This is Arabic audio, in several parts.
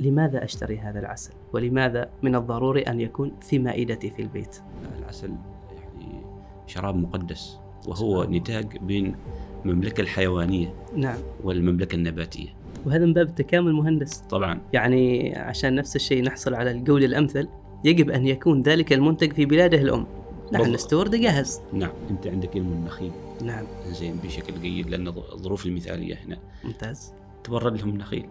لماذا أشتري هذا العسل؟ ولماذا من الضروري أن يكون في مائدتي في البيت؟ العسل يعني شراب مقدس وهو نتاج بين المملكة الحيوانية نعم. والمملكة النباتية. وهذا من باب التكامل مهندس. طبعا. يعني عشان نفس الشيء نحصل على القول الأمثل يجب أن يكون ذلك المنتج في بلاده الأم. نحن. نستورده جاهز. نعم. أنت عندك علم النخيل. نعم. زين بشكل جيد لأن الظروف المثالية هنا. ممتاز. تورد لهم النخيل.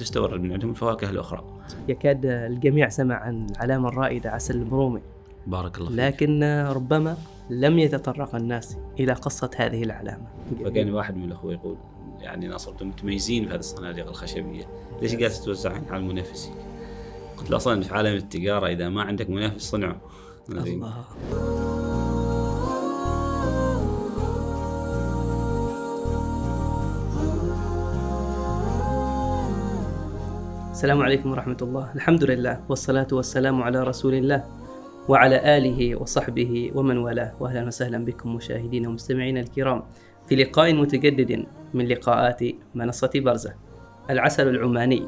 تستورد من عندهم الفواكه الأخرى. يكاد الجميع سمع عن العلامة الرائدة عسل البرومي. بارك الله فيك. لكن ربما لم يتطرق الناس إلى قصة هذه العلامة. فكان واحد من الأخوة يقول يعني ناصر أنتم متميزين في هذه الصناديق الخشبية. ليش قاعد توزعين على المنافسين؟ قلت له أصلا في عالم التجارة إذا ما عندك منافس صنعه. الله. السلام عليكم ورحمة الله. الحمد لله والصلاة والسلام على رسول الله وعلى آله وصحبه ومن والاه. وأهلا وسهلا بكم مشاهدينا ومستمعينا الكرام في لقاء متجدد من لقاءات منصة برزة. العسل العماني.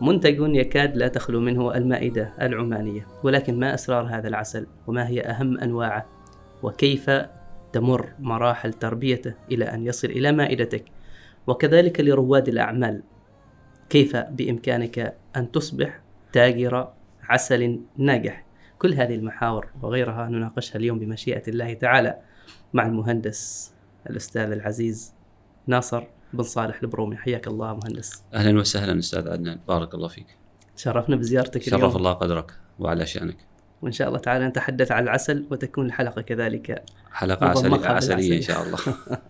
منتج يكاد لا تخلو منه المائدة العمانية ولكن ما أسرار هذا العسل؟ وما هي أهم أنواعه؟ وكيف تمر مراحل تربيته إلى أن يصل إلى مائدتك؟ وكذلك لرواد الأعمال. كيف بإمكانك أن تصبح تاجر عسل ناجح؟ كل هذه المحاور وغيرها نناقشها اليوم بمشيئة الله تعالى مع المهندس الأستاذ العزيز ناصر بن صالح البرومي. حياك الله مهندس. أهلا وسهلا أستاذ عدنان. بارك الله فيك. شرفنا بزيارتك شرف اليوم الله قدرك وعلى شأنك. وإن شاء الله تعالى نتحدث عن العسل وتكون الحلقة كذلك حلقة عسلية, عسلية إن. شاء الله.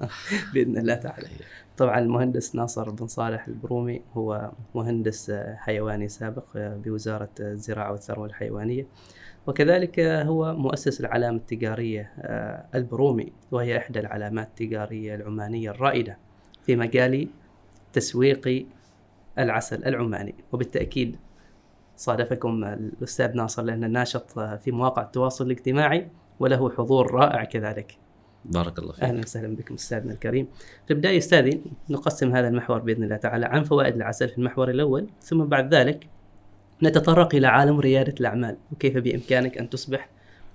بإذن الله تعالى. طبعا المهندس ناصر بن صالح البرومي هو مهندس حيواني سابق بوزارة الزراعة والثروة الحيوانية. وكذلك هو مؤسس العلامة التجارية البرومي وهي إحدى العلامات التجارية العمانية الرائدة في مجال تسويق العسل العماني. وبالتأكيد صادفكم الأستاذ ناصر لأنه ناشط في مواقع التواصل الاجتماعي وله حضور رائع كذلك. بارك الله فيك أهلا وسهلا بكم أستاذنا الكريم. في البداية أستاذي نقسم هذا المحور بإذن الله تعالى عن فوائد العسل في المحور الأول ثم بعد ذلك نتطرق إلى عالم ريادة الأعمال وكيف بإمكانك أن تصبح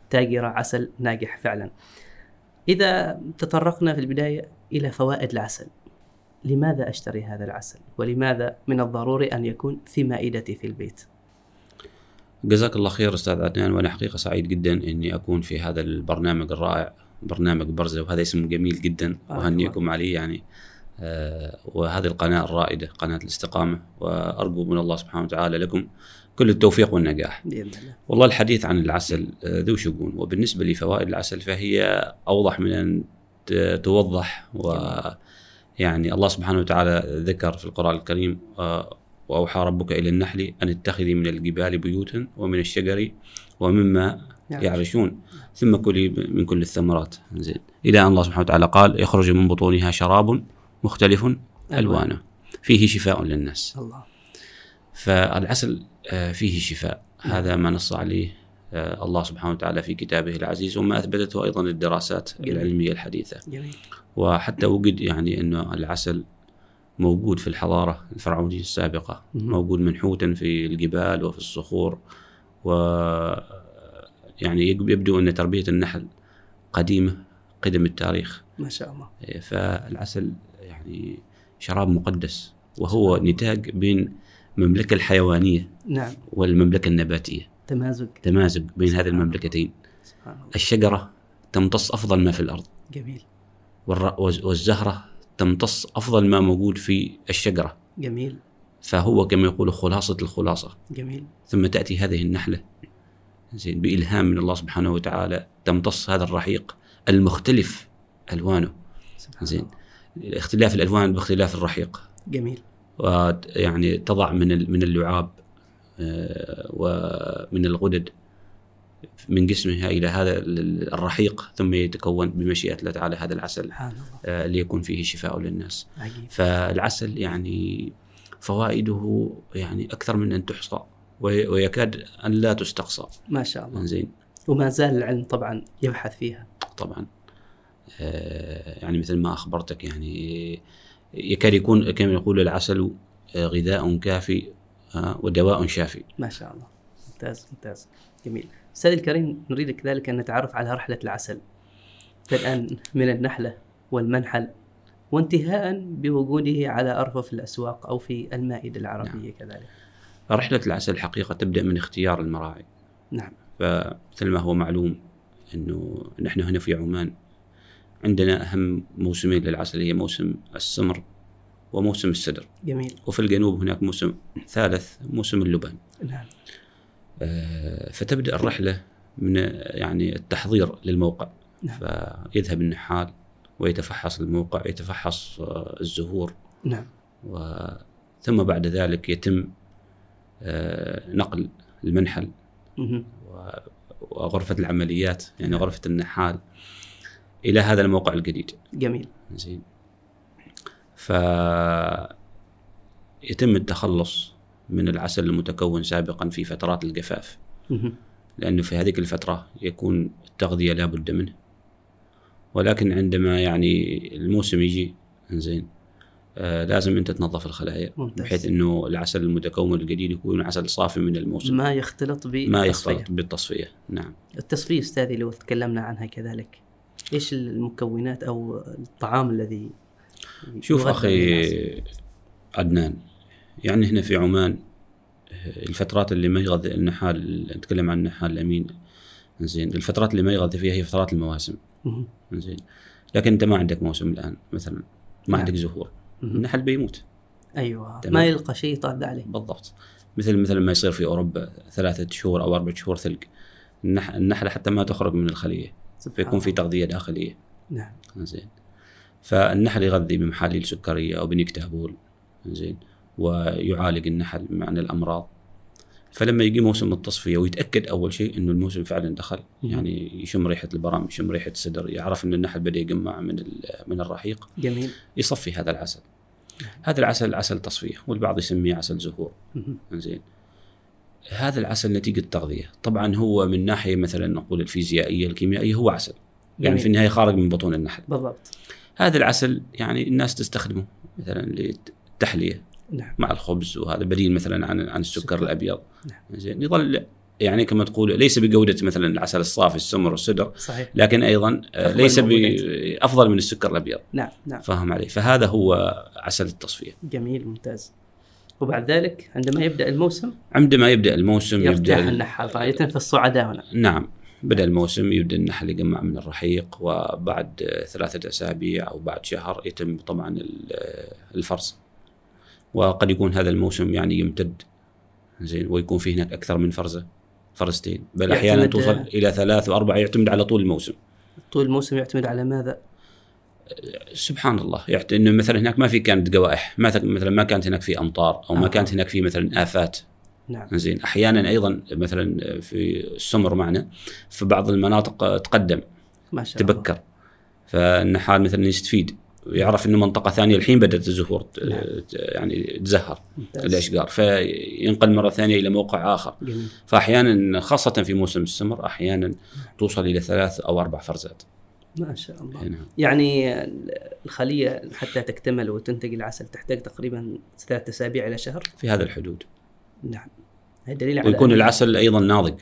تاجر عسل ناجح فعلا. إذا تطرقنا في البداية إلى فوائد العسل لماذا أشتري هذا العسل؟ ولماذا من الضروري أن يكون في مائدتي في البيت؟ جزاك الله خير أستاذ عدنان وأنا حقيقة سعيد جدا إني أكون في هذا البرنامج الرائع برنامج برزة وهذا اسم جميل جدا أهنيكم عليه يعني آه وهذه القناة الرائدة قناة الاستقامة وأرجو من الله سبحانه وتعالى لكم كل التوفيق والنجاح. والله الحديث عن العسل آه، ذو شجون وبالنسبة لفوائد العسل فهي أوضح من أن توضح ويعني الله سبحانه وتعالى ذكر في القرآن الكريم آه، وأوحى ربك إلى النحل أن اتخذي من الجبال بيوتا ومن الشجر ومما. يعرشون ثم كلي من كل الثمرات. زين. إلى أن الله سبحانه وتعالى قال يخرج من بطونها شراب مختلف ألوانه. فيه شفاء للناس. الله. فالعسل آه، فيه شفاء. هذا ما نص عليه آه، الله سبحانه وتعالى في كتابه العزيز وما أثبتته أيضا الدراسات جميل. العلمية الحديثة. جميل. وحتى وجد يعني أنه العسل موجود في الحضارة الفرعونية السابقة. مهم. موجود منحوتا في الجبال وفي الصخور. و يعني يب- يبدو أن تربية النحل قديمة قدم التاريخ. ما شاء الله. فالعسل يعني شراب مقدس وهو نتاج بين المملكة الحيوانية نعم. والمملكة النباتية. تمازج. تمازج بين هذه المملكتين. سبحان الله. الشجرة تمتص أفضل ما في الأرض. جميل. والزهرة تمتص أفضل ما موجود في الشجرة. جميل. فهو كما يقول خلاصة الخلاصة. جميل. ثم تأتي هذه النحلة زين بإلهام من الله سبحانه وتعالى تمتص هذا الرحيق المختلف ألوانه. زين. اختلاف الألوان باختلاف الرحيق. جميل. ويعني تضع من من اللعاب آه، ومن الغدد من جسمها إلى هذا ال- الرحيق ثم يتكون بمشيئة الله تعالى هذا العسل الله. آه، ليكون فيه شفاء للناس. عجيب. فالعسل يعني فوائده يعني أكثر من أن تحصى. ويكاد أن لا تستقصى. ما شاء الله. زين وما زال العلم طبعا يبحث فيها. طبعا. آه، يعني مثل ما أخبرتك يعني يكاد يكون كما يقول العسل آه، غذاء كافي آه، ودواء شافي. ما شاء الله. ممتاز ممتاز. جميل. أستاذ الكريم نريد كذلك أن نتعرف على رحلة العسل. بدءا من النحلة والمنحل وانتهاء بوجوده على أرفف الأسواق أو في المائدة العربية نعم. كذلك. رحلة العسل الحقيقة تبدأ من اختيار المراعي. نعم. فمثل ما هو معلوم إنه نحن هنا في عمان عندنا أهم موسمين للعسل هي موسم السمر وموسم السدر. جميل. وفي الجنوب هناك موسم ثالث موسم اللبن. نعم. آه، فتبدأ الرحلة من يعني التحضير للموقع. نعم. فيذهب النحال ويتفحص الموقع يتفحص آه، الزهور. نعم. ثم بعد ذلك يتم نقل المنحل مهم. وغرفة العمليات يعني غرفة النحال إلى هذا الموقع الجديد. جميل. زين. ف يتم التخلص من العسل المتكون سابقا في فترات الجفاف. لأنه في هذه الفترة يكون التغذية لا بد منه. ولكن عندما يعني الموسم يجي زين آه لازم أنت تنظف الخلايا ممتاز. بحيث إنه العسل المتكون الجديد يكون عسل صافي من الموسم ما يختلط بالتصفية ما يختلط بالتصفية نعم التصفية أستاذي لو تكلمنا عنها كذلك إيش المكونات أو الطعام الذي شوف؟ أخي عدنان يعني هنا في عمان الفترات اللي ما يغذي النحال نتكلم عن النحال الأمين زين الفترات اللي ما يغذي فيها هي فترات المواسم. زين لكن أنت ما عندك موسم الآن مثلا ما نعم. عندك زهور. النحل بيموت أيوة. تمام. ما يلقى شيء يطارد عليه. بالضبط. مثل مثل ما يصير في أوروبا ثلاثة شهور أو أربع شهور ثلج. النح- النحلة حتى ما تخرج من الخلية. فيكون في. تغذية داخلية. نعم. زين فالنحل يغذي بمحاليل سكرية أو بنكتابول. زين ويعالج النحل معنى الأمراض. فلما يجي موسم التصفية ويتأكد أول شيء إنه الموسم فعلا دخل. يعني يشم ريحة البرام يشم ريحة السدر يعرف ان النحل بدأ يجمع من من الرحيق. جميل. يصفي هذا العسل. هذا العسل عسل تصفية والبعض يسميه عسل زهور. زين هذا العسل نتيجة تغذية طبعا هو من ناحية مثلا نقول الفيزيائية الكيميائية هو عسل. يعني جميل. في النهاية خارج من بطون النحل. بالضبط. هذا العسل يعني الناس تستخدمه مثلا للتحلية نعم. مع الخبز وهذا بديل مثلا عن عن السكر السكر. الأبيض. نعم. زين يظل يعني كما تقول ليس بجودة مثلا العسل الصافي السمر والسدر صحيح. لكن أيضا آه، ليس. أفضل من السكر الأبيض. نعم نعم. فاهم علي فهذا هو عسل التصفية. جميل ممتاز. وبعد ذلك عندما يبدأ الموسم؟ عندما يبدأ الموسم يرتاح يبدأ النحل غاية في الصعداء هنا. نعم. بدأ الموسم يبدأ النحل يجمع من الرحيق وبعد ثلاثة أسابيع أو بعد شهر يتم طبعا ال- الفرز. وقد يكون هذا الموسم يعني يمتد. زين ويكون في هناك أكثر من فرزة فرزتين. بل يعتمد- توصل إلى ثلاث وأربع يعتمد على طول الموسم. طول الموسم يعتمد على ماذا؟ سبحان الله. يعني إنه مثلا هناك ما في كانت جوائح. ما ث- مثلا ما كانت هناك في أمطار أو ما آه. كانت هناك في مثلا آفات. نعم. زين أحيانا أيضا مثلا في السمر معنا في بعض المناطق تقدم ما شاء الله. تبكر. فالنحال مثلا يستفيد ويعرف إنه منطقة ثانية الحين بدأت الزهور نعم. يعني تزهر. الأشجار. فينقل مرة ثانية إلى موقع آخر. جميل. فاحيانا خاصة في موسم السمر أحيانا توصل إلى ثلاث أو أربع فرزات. ما شاء الله. نعم. يعني الخلية حتى تكتمل وتنتج العسل تحتاج تقريبا ثلاثة أسابيع إلى شهر؟ في هذا الحدود. نعم. هذا دليل على ويكون العسل أيضا ناضج.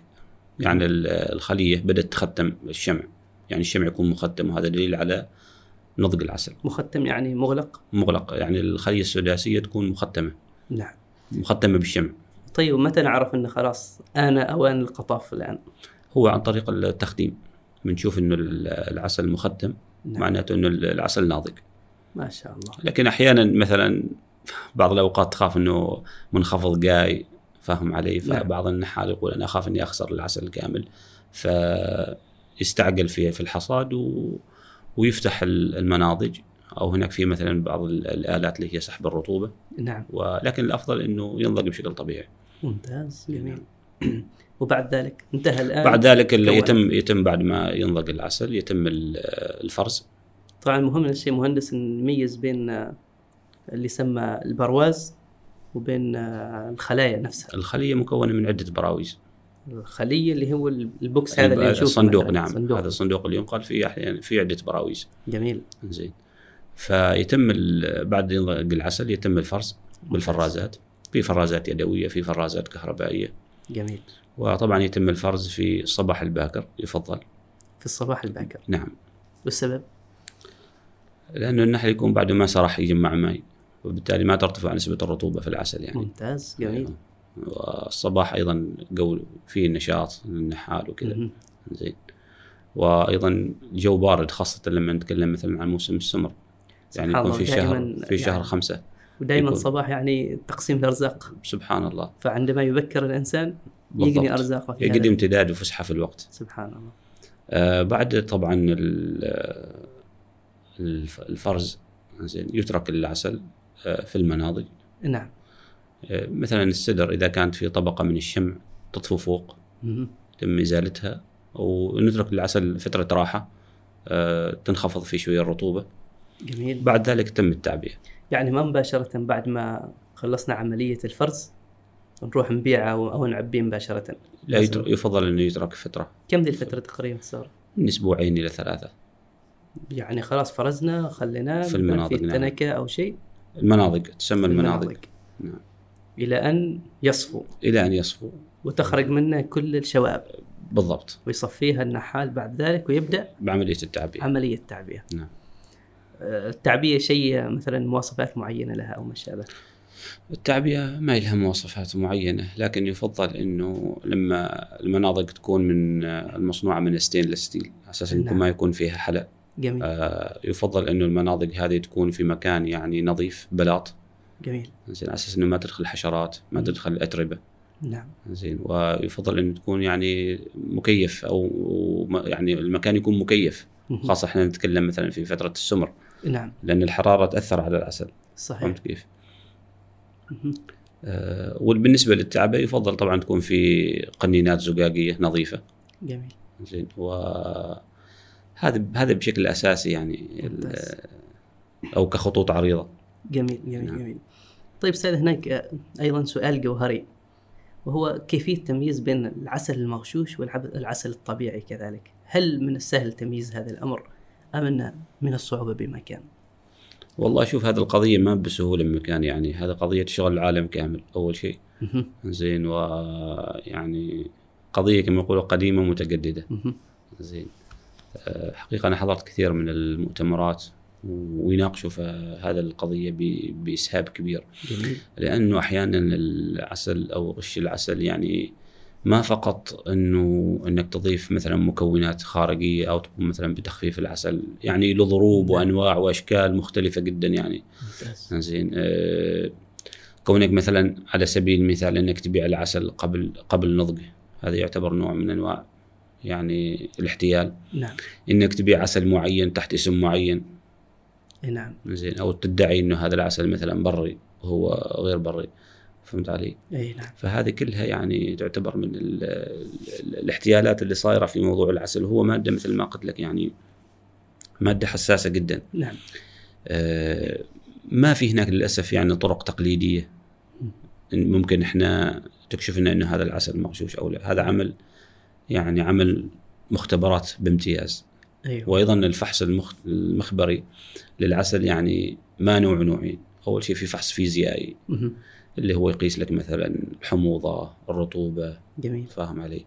يعني ال- الخلية بدأت تختم الشمع. يعني الشمع يكون مختم وهذا دليل على نضج العسل. مختم يعني مغلق؟ مغلق يعني الخلية السداسية تكون مختمة. نعم. مختمة بالشمع. طيب متى نعرف أنه خلاص آن أوان القطاف الآن؟ هو عن طريق التخديم بنشوف إنه ال- العسل مختم نعم. معناته إنه العسل ناضج. ما شاء الله. لكن أحيانا مثلا بعض الأوقات تخاف إنه منخفض جاي فاهم علي نعم. فبعض النحال يقول أنا أخاف إني أخسر العسل الكامل فيستعجل في في الحصاد و... ويفتح ال- المناضج. أو هناك في مثلا بعض ال- الآلات اللي هي سحب الرطوبة. نعم. ولكن الأفضل إنه ينضج بشكل طبيعي. ممتاز جميل. وبعد ذلك انتهى الآن. بعد ذلك. يتم يتم بعد ما ينضج العسل يتم ال- الفرز. طبعا المهم من الشيء مهندس نميز بين اللي يسمى البرواز وبين الخلايا نفسها. الخلية مكونة من عدة براويز. الخلية اللي هو البوكس هذا اللي نشوفه الصندوق. نعم. صندوق. هذا الصندوق اللي ينقل فيه أحيانا في عدة براويز. جميل. زين. فيتم بعد ينضج العسل يتم الفرز بالفرازات. في فرازات يدوية في فرازات كهربائية. جميل. وطبعا يتم الفرز في الصباح الباكر يفضل. في الصباح الباكر. نعم. والسبب؟ لأنه النحل يكون بعد ما سرح يجمع ماء وبالتالي ما ترتفع نسبة الرطوبة في العسل يعني. ممتاز جميل. والصباح أيضا قول فيه نشاط للنحال وكذا. زين. وأيضا الجو بارد خاصة لما نتكلم مثلا عن موسم السمر. يعني يكون في شهر في شهر يعني- خمسة ودائما الصباح يعني تقسيم الأرزاق. سبحان الله. فعندما يبكر الإنسان بالضبط. يقني أرزاقه في يقدم. امتداد وفسحة في الوقت. سبحان الله. آه بعد طبعا ال- الف- الفرز. زين. يترك العسل آه في المناضج. نعم. مثلا السدر إذا كانت في طبقة من الشمع تطفو فوق. يتم إزالتها ونترك العسل فترة راحة آه تنخفض فيه شوية الرطوبة جميل بعد ذلك تم التعبئة يعني ما مباشرة بعد ما خلصنا عملية الفرز نروح نبيعه أو نعبيه مباشرة لا. يترك يفضل إنه يترك فترة كم ذي الفترة تقريبا صار؟ من أسبوعين إلى ثلاثة يعني خلاص فرزنا خليناه في المناطق، في نعم. تنكة أو شيء المناضج تسمى في المناضج نعم. إلى أن يصفو. إلى أن يصفو. وتخرج منه كل الشوائب. بالضبط. ويصفيها النحال بعد ذلك ويبدأ بعملية التعبئة. عملية تعبئة نعم. آه، التعبئة شيء مثلا مواصفات معينة لها أو ما شابه؟ التعبئة ما لها مواصفات معينة لكن يفضل إنه لما المناضج تكون من آه، المصنوعة من stainless steel على أساس انه نعم. ما يكون فيها حلق. جميل. آه، يفضل إنه المناضج هذه تكون في مكان يعني نظيف بلاط جميل. زين على أساس إنه ما تدخل حشرات ما. تدخل أتربة. نعم. زين ويفضل انه تكون يعني مكيف أو يعني المكان يكون مكيف. خاصة إحنا نتكلم مثلا في فترة السمر. نعم. لأن الحرارة تأثر على العسل. صحيح. فهمت كيف؟ آه، وبالنسبة للتعبئة يفضل طبعا تكون في قنينات زجاجية نظيفة. جميل. زين و هذا بشكل أساسي يعني. أو كخطوط عريضة. جميل جميل نعم. جميل. طيب أستاذ هناك أيضا سؤال جوهري وهو كيفية التمييز بين العسل المغشوش والعسل الطبيعي كذلك؟ هل من السهل تمييز هذا الأمر أم انه من الصعوبه بمكان؟ والله شوف هذه القضية ما بسهولة بمكان يعني هذا قضية شغل العالم كامل أول شيء. زين و يعني قضية كما يقولوا قديمة متجددة. زين. آه، حقيقة أنا حضرت كثير من المؤتمرات. ويناقشوا في هذا القضية ب- بإسهاب كبير. جميل. لأنه أحيانا العسل أو غش العسل يعني ما فقط إنه إنك تضيف مثلا مكونات خارجية أو تقوم مثلا بتخفيف العسل يعني له ضروب نعم. وأنواع وأشكال مختلفة جدا يعني. زين آه، كونك مثلا على سبيل المثال إنك تبيع العسل قبل قبل نضجه هذا يعتبر نوع من أنواع يعني الاحتيال. نعم. إنك تبيع عسل معين تحت اسم معين نعم. زين. أو تدعي إنه هذا العسل مثلا بري وهو غير بري فهمت علي؟ إي نعم. فهذه كلها يعني تعتبر من ال ال الاحتيالات اللي صايرة في موضوع العسل. وهو مادة مثل ما قلت لك يعني مادة حساسة جدا. نعم. آه، ما في هناك للأسف يعني طرق تقليدية إن ممكن إحنا تكشف لنا إنه هذا العسل مغشوش أو لا. هذا عمل يعني عمل مختبرات بامتياز. أيوه. وأيضا الفحص المخ... المخبري للعسل يعني ما نوع نوعين أول شيء في فحص فيزيائي. مهم. اللي هو يقيس لك مثلا الحموضه الرطوبه جميل. فاهم علي.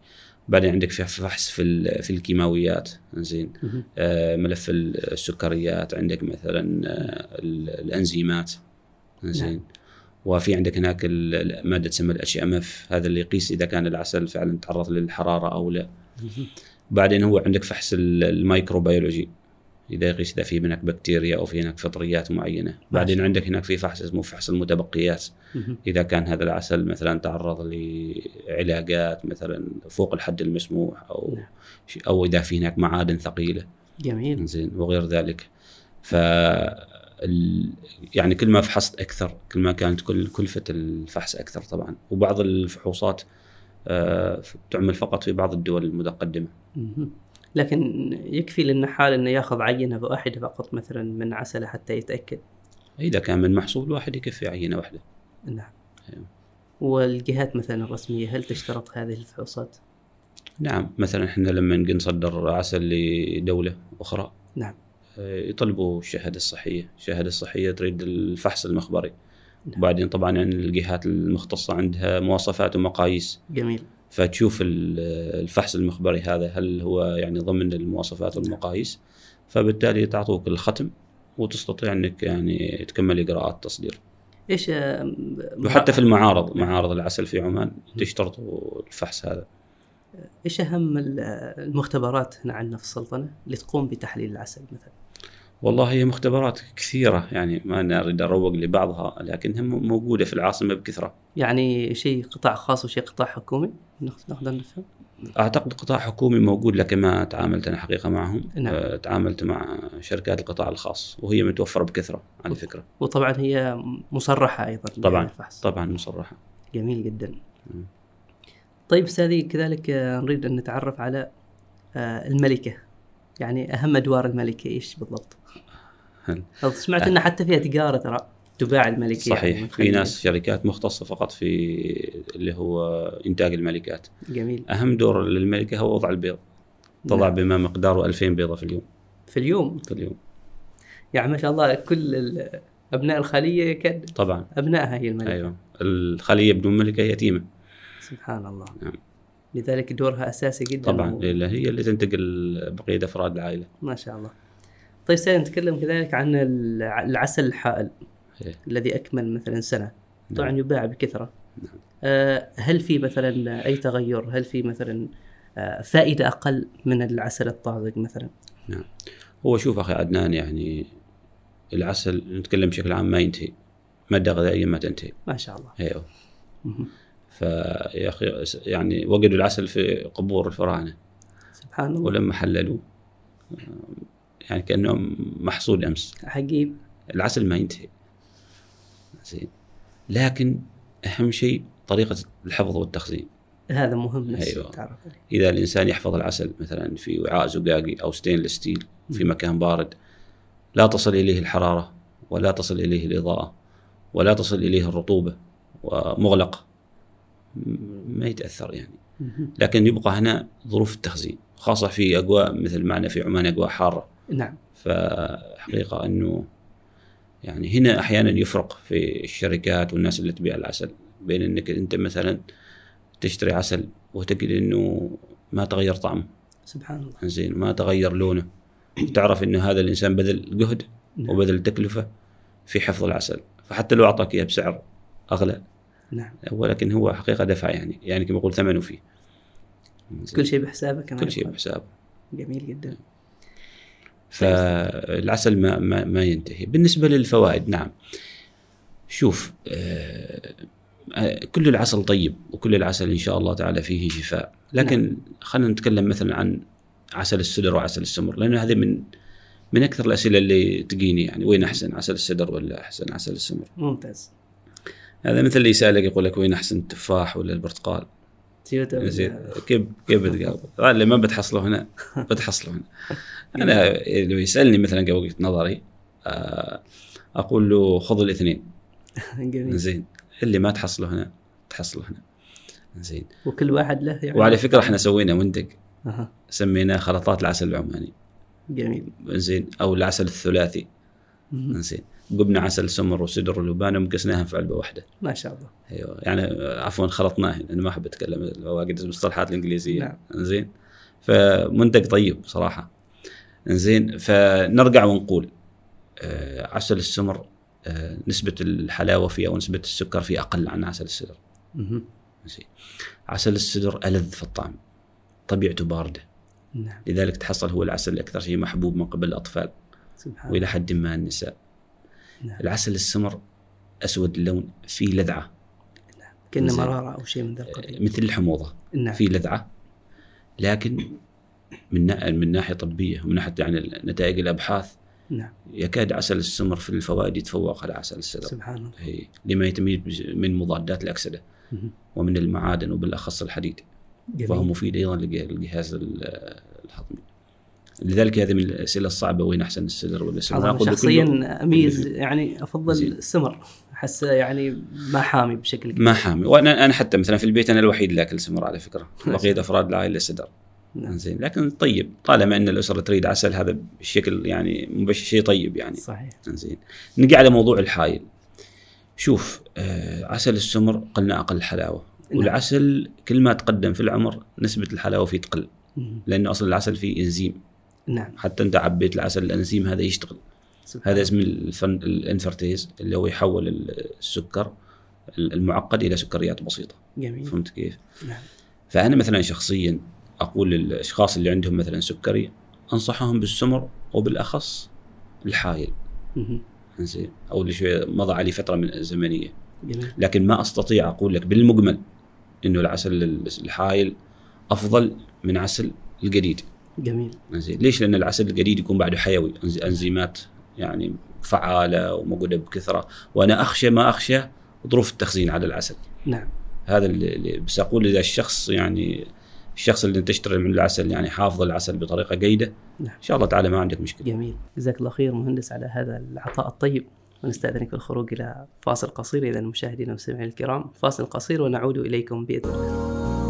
بعدين عندك في فحص في ال- في الكيماويات. زين. آه، ملف السكريات. عندك مثلا آه، ال- الإنزيمات. زين نعم. وفي عندك هناك مادة تسمى ال HMF هذا اللي يقيس إذا كان العسل فعلا تعرض للحرارة أو لا. بعدين هو عندك فحص ال- الميكروبيولوجي. إذا يقيس إذا في هناك بكتيريا أو في هناك فطريات معينة. بعدين عندك هناك في فحص اسمه فحص المتبقيات. إذا كان هذا العسل مثلا تعرض لعلاقات مثلا فوق الحد المسموح أو نعم. أو إذا في هناك معادن ثقيلة. جميل. زين وغير ذلك. ف يعني كل ما فحصت أكثر كل ما كانت كل كلفة الفحص أكثر طبعا. وبعض الفحوصات تعمل فقط في بعض الدول المتقدمة. لكن يكفي للنحال إنه يأخذ عينة واحدة فقط مثلا من عسلة حتى يتأكد إذا كان من محصول واحد يكفي عينة واحدة نعم أيوة. والجهات مثلا الرسمية هل تشترط هذه الفحوصات؟ نعم مثلا إحنا لما نجي نصدر عسل لدولة أخرى نعم آه، يطلبوا الشهادة الصحية، الشهادة الصحية تريد الفحص المخبري. وبعدين طبعا يعني الجهات المختصة عندها مواصفات ومقاييس. جميل. فتشوف ال- الفحص المخبري هذا هل هو يعني ضمن المواصفات والمقاييس؟ فبالتالي تعطوك الختم وتستطيع أنك يعني تكمل إجراءات التصدير. إيش آه، وحتى في المعارض معارض العسل في عمان تشترطوا الفحص هذا. إيش أهم ال- المختبرات هنا عندنا في السلطنة اللي تقوم بتحليل العسل مثلا؟ والله هي مختبرات كثيرة يعني ما أنا أريد أروق لبعضها لكنها م- موجودة في العاصمة بكثرة. يعني شيء قطاع خاص وشيء قطاع حكومي؟ ناخذ نفهم؟ أعتقد قطاع حكومي موجود لكن ما تعاملت أنا حقيقة معهم. نعم. آه، تعاملت مع شركات القطاع الخاص وهي متوفرة بكثرة على فكرة. وطبعا هي مصرحة أيضا طبعا الفحص. طبعا مصرحة. جميل جدا. مم. طيب أستاذي كذلك نريد أن نتعرف على آه، الملكة. يعني أهم أدوار الملكه إيش بالضبط؟ سمعت ان حتى فيها تجارة ترى تباع الملكه صحيح. يعني في ناس شركات مختصة فقط في اللي هو إنتاج الملكات. جميل. أهم دور للملكة هو وضع البيض. تضع نعم. بما مقداره 2000 بيضة في اليوم. في اليوم؟ في اليوم. يعني ما شاء الله كل أبناء الخلية كان طبعا. ابنائها هي الملكة. أيوه. الخلية بدون ملكة يتيمة. سبحان الله. نعم. لذلك دورها أساسي جدا طبعا و- هي اللي تنتقل بقية أفراد العائلة. ما شاء الله. طيب سنتكلم كذلك عن الع- العسل الحائل إيه. الذي أكمل مثلا سنة. طبعا نعم. يباع بكثرة. نعم. آه، هل في مثلا أي تغير؟ هل في مثلا آه، فائدة أقل من العسل الطازج مثلا؟ هو شوف أخي عدنان يعني العسل نتكلم بشكل عام ما ينتهي ماده غذائيه ما تنتهي. ما شاء الله. أيوه. فيا أخي يعني وجدوا العسل في قبور الفراعنة سبحان الله. ولما حللوه يعني كانه محصول أمس. عجيب. العسل ما ينتهي. زين. لكن أهم شيء طريقة الحفظ والتخزين. هذا مهم نفسه أيوة. تعرف. إذا الإنسان يحفظ العسل مثلا في وعاء زجاجي أو stainless steel في مكان بارد لا تصل إليه الحرارة ولا تصل إليه الإضاءة ولا تصل إليه الرطوبة ومغلق. ما يتأثر يعني. لكن يبقى هنا ظروف التخزين خاصة في اجواء مثل معنا في عمان اجواء حارة. نعم. فحقيقة إنه يعني هنا أحيانا يفرق في الشركات والناس اللي تبيع العسل. بين إنك أنت مثلا تشتري عسل وتجد إنه ما تغير طعمه سبحان الله. زين ما تغير لونه. تعرف إنه هذا الإنسان بذل جهد نعم. وبذل تكلفة في حفظ العسل. فحتى لو أعطاك إياه بسعر أغلى نعم. ولكن هو حقيقة دفع يعني يعني كما يقول ثمنه فيه. كل شيء بحسابه كما كل شيء. بحسابه. جميل جدا. فالعسل ما ما, ما ينتهي. بالنسبة للفوائد نعم. شوف آه، آه، كل العسل طيب وكل العسل إن شاء الله تعالى فيه شفاء. لكن خلينا نتكلم مثلا عن عسل السدر وعسل السمر لأنه هذه من من أكثر الأسئلة اللي تجيني يعني. وين أحسن عسل السدر ولا أحسن عسل السمر؟ ممتاز. هذا مثل اللي يسألك يقول لك وين أحسن التفاح ولا البرتقال؟ زين كيف كيف بتجاوب؟ اللي ما بتحصله هنا بتحصله هنا. أنا لو يسألني مثلا كوجهه نظري آه، أقول له خذ الاثنين. جميل. زين. اللي ما تحصله هنا تحصله هنا. زين. وكل واحد له يعني. وعلى فكرة إحنا سوينا منتج. أها. سميناه خلطات العسل العماني. جميل. زين. أو العسل الثلاثي. زين. جبنا عسل سمر وسدر ولبان ومكسناهم في علبة واحدة. ما شاء الله. أيوه يعني عفوا خلطناهم أنا ما أحب أتكلم واجد المصطلحات الإنجليزية. نعم. زين فمنتج طيب صراحة. زين فنرجع ونقول آه، عسل السمر آه، نسبة الحلاوة فيه أو نسبه السكر فيه أقل عن عسل السدر. زين عسل السدر ألذ في الطعم طبيعته باردة. نعم. لذلك تحصل هو العسل الأكثر شيء محبوب من قبل الأطفال. سبحان الله. وإلى حد ما النساء. نعم. العسل السمر أسود اللون فيه لذعة. كأنه زين. مرارة أو شيء من ذا القبيل. مثل الحموضة. نعم. فيه لذعة. لكن من من ناحية طبية ومن ناحية يعني نتائج الأبحاث نعم. يكاد عسل السمر في الفوائد يتفوق على عسل السدر سبحان الله. هي لما يتميز من مضادات الأكسدة. مهم. ومن المعادن وبالأخص الحديد. فهو جميل مفيد أيضا للج- للجهاز ال- الهضمي لذلك هذه من الأسئلة الصعبة وين أحسن السدر ولا السمر شخصيا أميز يعني أفضل زين. السمر احسه يعني ما حامي بشكل كبير. ما حامي. وأنا أنا حتى مثلا في البيت أنا الوحيد اللي أكل سمر على فكرة. بقيه أفراد العائلة سدر نعم. زين. لكن طيب طالما أن الأسرة تريد عسل هذا بشكل يعني مبش شيء طيب يعني. صحيح. زين. نجي على موضوع الحايل. شوف آه عسل السمر قلنا أقل حلاوة. نعم. والعسل كل ما تقدم في العمر نسبة الحلاوة فيه تقل. لأنه أصلا العسل فيه إنزيم. نعم. حتى انت عبيت العسل الانزيم هذا يشتغل. سبحان هذا اسمه الفن ال invertase اللي هو يحول السكر المعقد إلى سكريات بسيطة. جميل. فهمت كيف؟ نعم. فأنا مثلا شخصيا أقول للأشخاص اللي عندهم مثلا سكري أنصحهم بالسمر وبالأخص الحايل. زين أو اللي شوية مضى عليه فترة من زمنيه جميل. لكن ما أستطيع أقول لك بالمجمل إنه العسل الحايل أفضل من عسل الجديد. جميل. زين. ليش؟ لأن العسل الجديد يكون بعده حيوي. أنزيمات يعني فعالة وموجودة بكثرة. وأنا أخشى ما أخشى ظروف التخزين على العسل. نعم. هذا اللي بس أقول إذا الشخص يعني الشخص اللي تشتري من العسل يعني حافظ العسل بطريقة جيدة نعم. إن شاء الله تعالى ما عندك مشكلة. جميل. جزاك الله خير مهندس على هذا العطاء الطيب. ونستأذنك بالخروج إلى فاصل قصير. إذا المشاهدين والمستمعين الكرام فاصل قصير ونعود إليكم بإذن الله.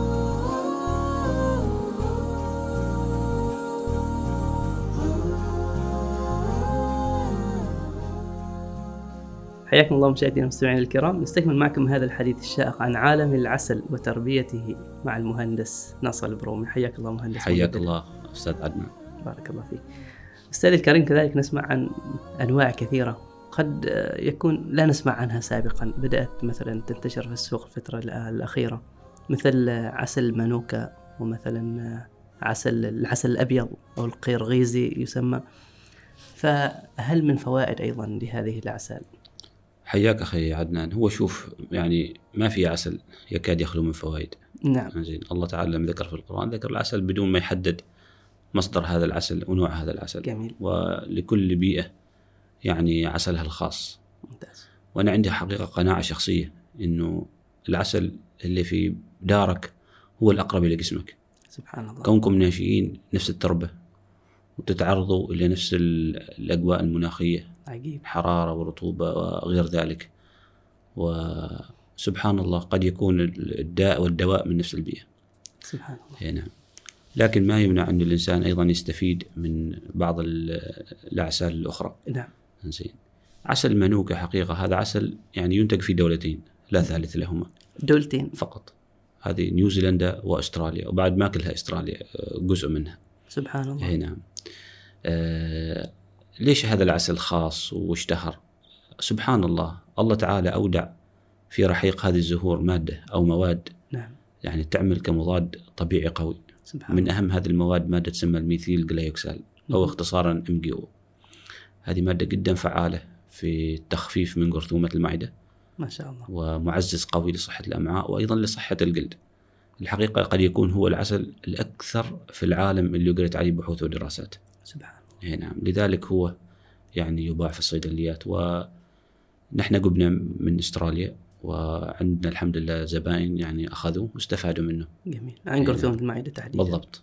حياكم الله مشاهدينا والمستمعين الكرام. نستكمل معكم هذا الحديث الشائق عن عالم العسل وتربيته مع المهندس ناصر البرومي. حياك الله مهندس حياك. الله أستاذ عدنان. بارك الله فيك. أستاذ الكريم كذلك نسمع عن أنواع كثيرة قد يكون لا نسمع عنها سابقا. بدأت مثلا تنتشر في السوق الفترة الأ- الأخيرة مثل عسل المانوكا ومثلا عسل العسل الأبيض أو القرغيزي يسمى. فهل من فوائد أيضا لهذه الأعسال؟ حياك أخي عدنان. هو شوف يعني ما في عسل يكاد يخلو من فوائد. نعم. زين. الله تعالى لما ذكر في القرآن ذكر العسل بدون ما يحدد مصدر هذا العسل ونوع هذا العسل. جميل. ولكل بيئة يعني عسلها الخاص. ممتاز. وأنا عندي حقيقة قناعة شخصية إنه العسل اللي في دارك هو الأقرب إلى جسمك. سبحان الله. كونكم ناشئين نفس التربة وتتعرضوا إلى نفس ال- الأجواء المناخية. عجيب. حرارة ورطوبة وغير ذلك. وسبحان الله قد يكون الداء والدواء من نفس البيئة. سبحان الله اي نعم. لكن ما يمنع أن الإنسان أيضا يستفيد من بعض ال- الأعسال الأخرى. نعم. زين عسل منوكة حقيقة هذا عسل يعني ينتج في دولتين لا ثالث لهما. دولتين. فقط. هذه نيوزيلندا وأستراليا وبعد ما كلها أستراليا آه، جزء منها. سبحان الله اي نعم. آه ليش هذا العسل خاص واشتهر؟ سبحان الله الله تعالى أودع في رحيق هذه الزهور مادة أو مواد. نعم. يعني تعمل كمضاد طبيعي قوي. سبحان من أهم هذه المواد مادة تسمى ال methylglyoxal أو مم. اختصارا MGO هذه مادة جدا فعالة في التخفيف من جرثومة المعدة. ما شاء الله. ومعزز قوي لصحة الأمعاء وأيضا لصحة الجلد الحقيقة قد يكون هو العسل الأكثر في العالم اللي قريت عليه بحوث ودراسات سبحان اي نعم. لذلك هو يعني يباع في الصيدليات ونحن قبنا من أستراليا وعندنا الحمد لله زبائن يعني أخذوه واستفادوا منه. جميل. عن جرثومة المعدة تحديدا. بالضبط.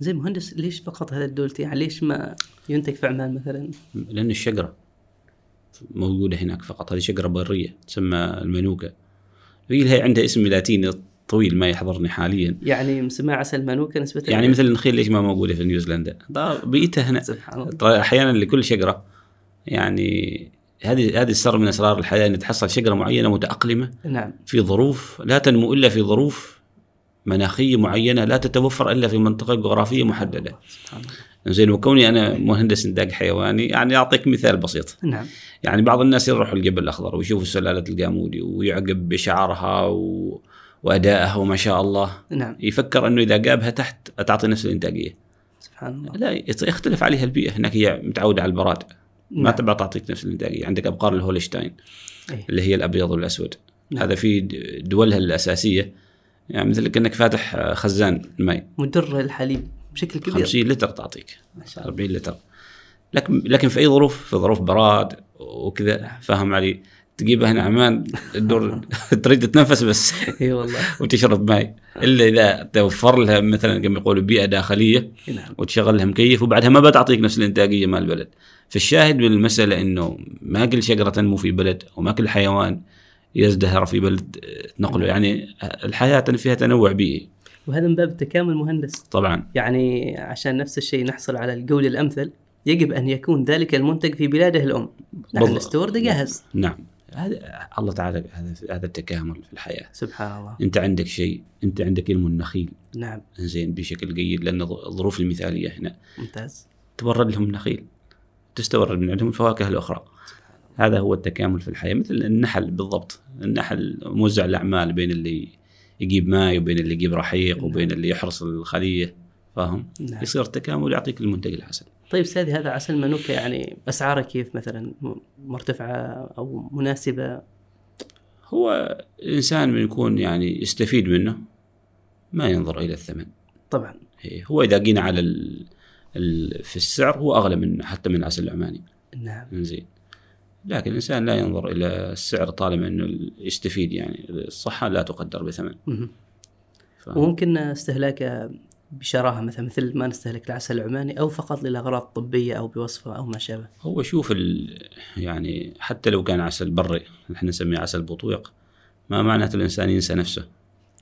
زي مهندس ليش فقط هذا الدولتين يعني ليش ما ينتج في عمان مثلا؟ لأن الشجرة موجودة هناك فقط. هذه شجرة برية تسمى المنوكه هي هي عندها اسم لاتيني طويل ما يحضرني حاليا. يعني مسمى عسل مانوكا نسبة يعني مثل النخيل ليش ما موجودة في نيوزيلندا. طيب بيئتها هنا. سبحان الله. ترى أحيانا لكل شجرة. يعني هذه هذه السر من أسرار الحياة أن تحصل شجرة معينة متأقلمة. نعم. في ظروف لا تنمو إلا في ظروف مناخية معينة لا تتوفر إلا في منطقة جغرافية محددة. سبحان الله. زين وكوني أنا مهندس إنتاج حيواني يعني أعطيك مثال بسيط. نعم. يعني بعض الناس يروحوا الجبل الأخضر ويشوفوا سلاله القامودي ويعجب بشعرها و... وادائها وما شاء الله. نعم. يفكر إنه إذا جابها تحت تعطي نفس الإنتاجية. سبحان الله. لا يختلف عليها البيئة. هناك هي متعودة على البراد. ما نعم. تبغى تعطيك نفس الإنتاجية. عندك أبقار الهولشتاين إيه. اللي هي الأبيض والأسود. نعم. هذا في دولها الأساسية. يعني مثل كأنك فاتح آه، خزان ماء مدر الحليب بشكل كبير. 50 لتر تعطيك. ما شاء الله. 40 لتر. لكن لكن في أي ظروف؟ في ظروف براد وكذا. فاهم علي؟ تجيبها هنا عمان تدور تريد تتنفس بس. إي والله. وتشرب ماء إلا إذا توفر لها مثلا كما يقولوا بيئة داخلية نعم. وتشغل لها مكيف وبعدها ما بتعطيك نفس الإنتاجية مال البلد. فالشاهد من المسألة إنه ما كل شجرة تنمو في بلد وما كل حيوان يزدهر في بلد آه، تنقله يعني الحياة فيها تنوع بيئي. وهذا من باب التكامل مهندس. طبعا. يعني عشان نفس الشيء نحصل على الجودة الأمثل يجب أن يكون ذلك المنتج في بلاده الأم. نحن. نستورد جاهز. نعم. هذا الله تعالى هذا هذا التكامل في الحياة. سبحان الله. أنت عندك شيء أنت عندك علم النخيل. نعم. زين بشكل جيد لأن الظروف المثالية هنا. ممتاز. تورد لهم نخيل تستورد من عندهم الفواكه الأخرى. هذا هو التكامل في الحياة. مثل النحل بالضبط. النحل موزع الأعمال بين اللي يجيب ماء وبين اللي يجيب رحيق وبين اللي يحرس الخلية. فاهم؟ نعم. يصير التكامل ويعطيك المنتج الحسن. طيب استاذي هذا عسل منوكة يعني أسعاره كيف مثلا؟ مرتفعة أو مناسبة؟ هو الانسان من يكون يعني يستفيد منه ما ينظر إلى الثمن. طبعا. إيه، هو إذا جينا على ال... ال... في السعر هو أغلى من حتى من العسل العماني. نعم. زين لكن الإنسان لا ينظر إلى السعر طالما إنه يستفيد يعني. الصحة لا تقدر بثمن. مهم. ف... وممكن استهلاكه بشراهة مثلا مثل ما نستهلك العسل العماني أو فقط لاغراض طبيه أو بوصفة أو ما شابه. هو شوف ال... يعني حتى لو كان عسل بري إحنا نسميه عسل بطويق ما معناته الإنسان ينسى نفسه.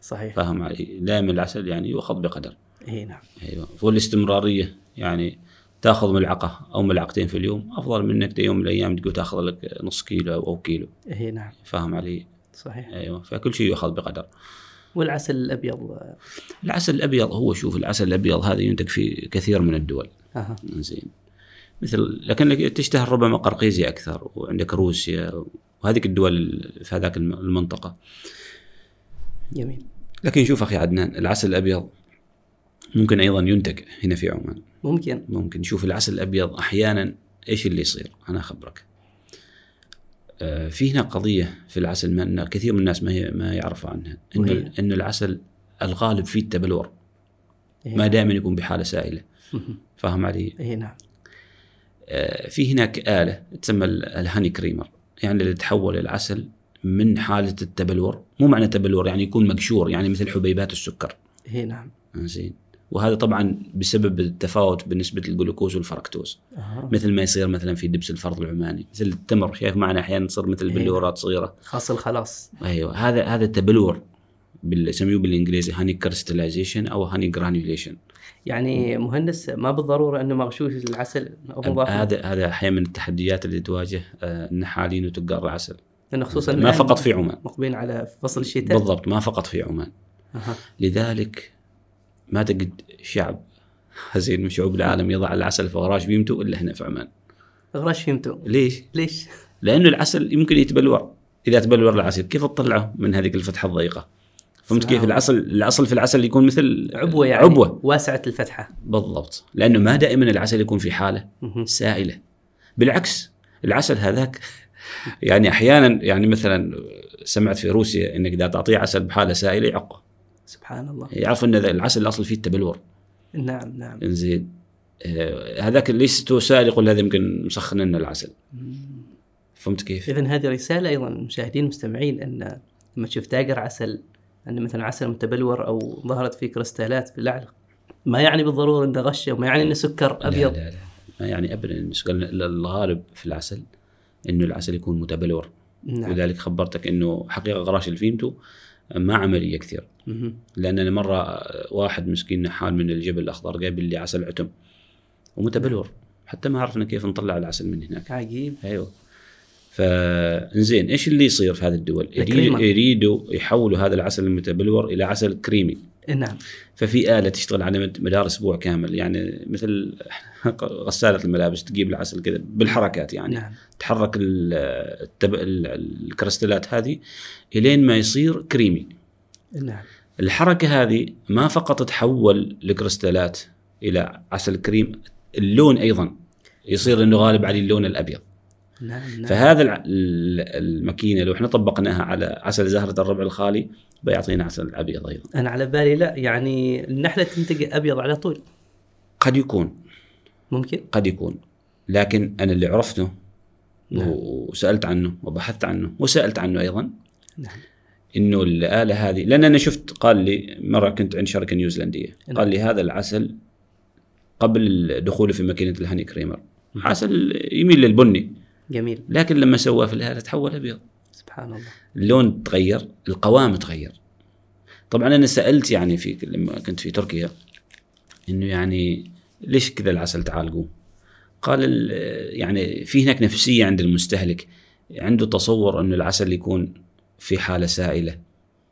صحيح. فاهم علي. دائما العسل يعني يؤخذ بقدر. إي نعم. أيوه. والاستمرارية يعني تأخذ ملعقة أو ملعقتين في اليوم أفضل من إنك يوم من الأيام تقول تأخذ لك نص كيلو أو كيلو. إي نعم. فاهم علي؟ صحيح. أيوه. فكل شيء يؤخذ بقدر. والعسل الأبيض. العسل الأبيض هو شوف العسل الأبيض هذا ينتج في كثير من الدول. أها. زين مثل لكن تشتهر ربما قرقيزيا أكثر وعندك روسيا وهذيك الدول في هذاك الم- المنطقة. جميل. لكن شوف أخي عدنان العسل الأبيض ممكن أيضا ينتج هنا في عمان. ممكن. ممكن. شوف العسل الأبيض أحيانا إيش اللي يصير؟ أنا أخبرك. في هنا قضية في العسل ما إن كثير من الناس ما هي ما يعرفوا عنها وهي؟ انه إنه العسل الغالب فيه التبلور إيه. ما دائما يكون بحالة سائلة مهم. فاهم علي؟ اي نعم آه، في هناك آلة تسمى ال- ال honey creamer يعني اللي تحول العسل من حالة التبلور مو معنى تبلور يعني يكون مقشور يعني مثل حبيبات السكر اي نعم زين وهذا طبعا بسبب التفاوت بنسبة الجلوكوز والفركتوز. أها. مثل ما يصير مثلا في دبس الفرض العماني. مثل التمر شايف معنا أحيانا تصير مثل إيه. بلورات صغيرة. خاص الخلاص. أيوه. هذا هذا التبلور يسموه بالإنجليزي honey crystallization أو honey granulation يعني مهندس ما بالضرورة إنه مغشوش العسل أو مضاف. هذا هذا أحيانا من التحديات اللي تواجه آه، النحالين وتجار العسل. لأنه خصوصا ما فقط في عمان. مقبلين على فصل الشتاء. بالضبط ما فقط في عمان. أها. لذلك ما تجد شعب زين من شعوب العالم يضع العسل في غراش فيمتو إلا هنا في عمان. غراش فهمتوا ليش؟ ليش؟ لأنه العسل يمكن يتبلور. إذا تبلور العسل كيف تطلعه من هذيك الفتحة الضيقة؟ فهمت كيف؟ العسل الاصل في العسل يكون مثل عبوة يعني عبوة. واسعة الفتحة. بالضبط. لأنه ما دائما العسل يكون في حالة. سائلة. بالعكس العسل هذاك يعني أحيانا يعني مثلا سمعت في روسيا إنك إذا تعطيه عسل بحالة سائلة يعقه. سبحان الله. يعرف إن العسل الأصل فيه التبلور. نعم نعم. إنزين. آه، هذاك ليس تو سائل يقول هذا يمكن مسخن لنا العسل. فهمت كيف؟ اذا هذه رسالة أيضا للمشاهدين المستمعين أن لما تشوف تاجر عسل أن مثلا عسل متبلور أو ظهرت فيه كريستالات في الاعلى ما يعني بالضرورة انه غشه وما يعني انه سكر أبيض؟ لا لا. لا ما يعني ابدا الغالب في العسل إنه العسل يكون متبلور. نعم. لذلك خبرتك إنه حقيقة غراش الفيمتو. ما عملية كثير. لأن أنا مرة واحد مسكين نحال من الجبل الأخضر جايب لي عسل عتم. ومتبلور حتى ما عرفنا كيف نطلع العسل من هناك. عجيب. أيوه. فانزين إيش اللي يصير في هذه الدول؟ يريدوا يحولوا هذا العسل المتبلور إلى عسل كريمي. نعم. ففي آلة تشتغل على مد- مدار أسبوع كامل. يعني مثل غسالة الملابس تجيب العسل كذا بالحركات يعني. نعم. تحرك ال- التب... ال- الكريستالات هذه إلين ما يصير كريمي. نعم. الحركة هذه ما فقط تحول الكريستالات إلى عسل كريم اللون أيضا. يصير أنه غالب عليه اللون الأبيض. نعم نعم. فهذا الع- ال- الماكينة لو إحنا طبقناها على عسل زهرة الربع الخالي بيعطينا عسل أبيض أيضا. أنا على بالي لا يعني النحلة تنتج أبيض على طول. قد يكون. ممكن؟ قد يكون. لكن أنا اللي عرفته نعم. وسألت عنه وبحثت عنه وسألت عنه أيضا نعم. إنه الآلة هذه لأن أنا شفت قال لي مرة كنت عند شركة نيوزيلندية نعم. قال لي هذا العسل قبل دخوله في ماكينة الهاني كريمر. عسل يميل للبني. جميل. لكن لما سواه في الآلة تحول أبيض. سبحان الله. اللون تغير القوام تغير. طبعا أنا سألت يعني في لما كنت في تركيا إنه يعني ليش كذا العسل تعالجوه؟ قال ال- يعني في هناك نفسية عند المستهلك عنده تصور إنه العسل يكون في حالة سائلة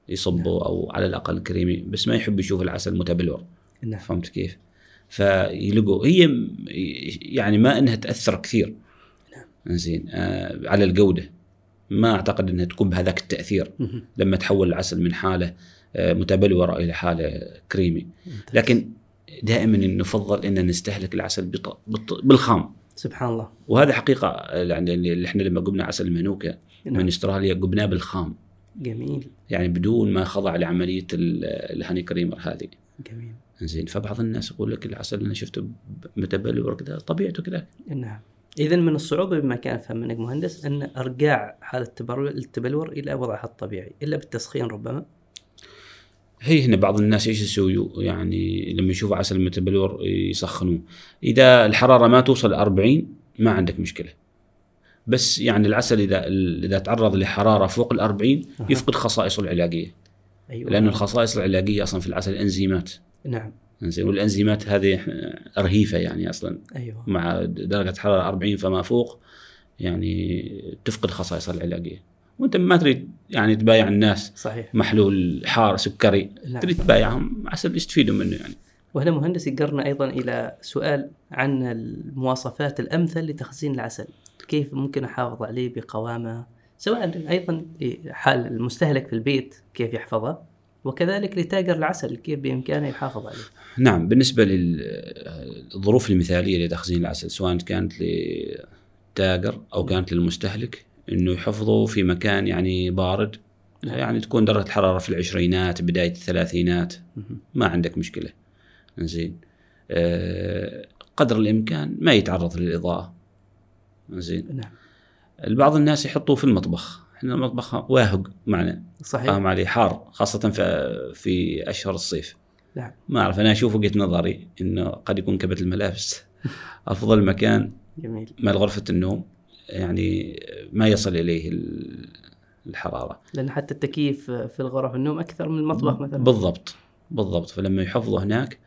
يصبه أو على الأقل كريمي بس ما يحب يشوف العسل متبلور. نعم. فهمت كيف؟ فيلقوا هي يعني ما إنها تأثر كثير. زين. آه على الجودة. ما أعتقد إنها تكون بهذاك التأثير. لما تحول العسل من حالة آه متبلوره إلى حالة كريمي. لكن دائما نفضل إن نستهلك العسل بط... بط... بالخام. سبحان الله. وهذا حقيقة يعني اللي إحنا لما قبنا عسل منوكا نعم. من أستراليا قبناه بالخام. جميل. يعني بدون ما خضع لعملية ال- الهاني كريمر هذه. جميل. زين. فبعض الناس يقول لك العسل أنا شفته متبلور كذا طبيعته كذا. نعم. إذا من الصعوبة بما كان أفهم منك مهندس إرجاع حالة التبرو- التبلور إلى وضعها الطبيعي إلا بالتسخين ربما؟ هي هنا بعض الناس إيش يسووا يعني لما يشوفوا عسل متبلور يسخنوه. إذا الحرارة ما توصل 40 ما عندك مشكلة. بس يعني العسل اذا إذا تعرض لحرارة فوق ال 40 أها. يفقد خصائصه العلاجيه أيوة. لأن الخصائص العلاجيه أصلا في العسل إنزيمات. نعم. زين والإنزيمات هذه رهيفة يعني أصلا. أيوة. مع درجة حرارة 40 فما فوق يعني تفقد خصائصها العلاجيه وأنت ما تريد يعني تبايع الناس صحيح. محلول حار سكري نعم. تريد تبايعهم عسل يستفيدوا منه يعني؟ وهنا مهندس يقرنا أيضا إلى سؤال عن المواصفات الأمثل لتخزين العسل. كيف ممكن أحافظ عليه بقوامة؟ سواء أيضا حال المستهلك في البيت كيف يحفظه؟ وكذلك لتاجر العسل كيف بإمكانه يحافظ عليه. نعم بالنسبة للظروف المثالية لتخزين العسل سواء كانت للتاجر أو كانت للمستهلك إنه يحفظه في مكان يعني بارد. يعني تكون درجة الحرارة في العشرينات بداية الثلاثينات. ما عندك مشكلة. زين آه، قدر الإمكان ما يتعرض للإضاءة. زين نعم. البعض الناس يحطوه في المطبخ. إحنا المطبخ واهق معنا. صحيح. فاهم علي حار خاصة في في أشهر الصيف. نعم. ما أعرف أنا أشوف وجهة نظري إنه قد يكون كبت الملابس. أفضل مكان جميل. مال غرفة النوم يعني ما يصل إليه ال- الحرارة. لأن حتى التكييف في الغرف النوم أكثر من المطبخ مثلا. بالضبط بالضبط. فلما يحفظه هناك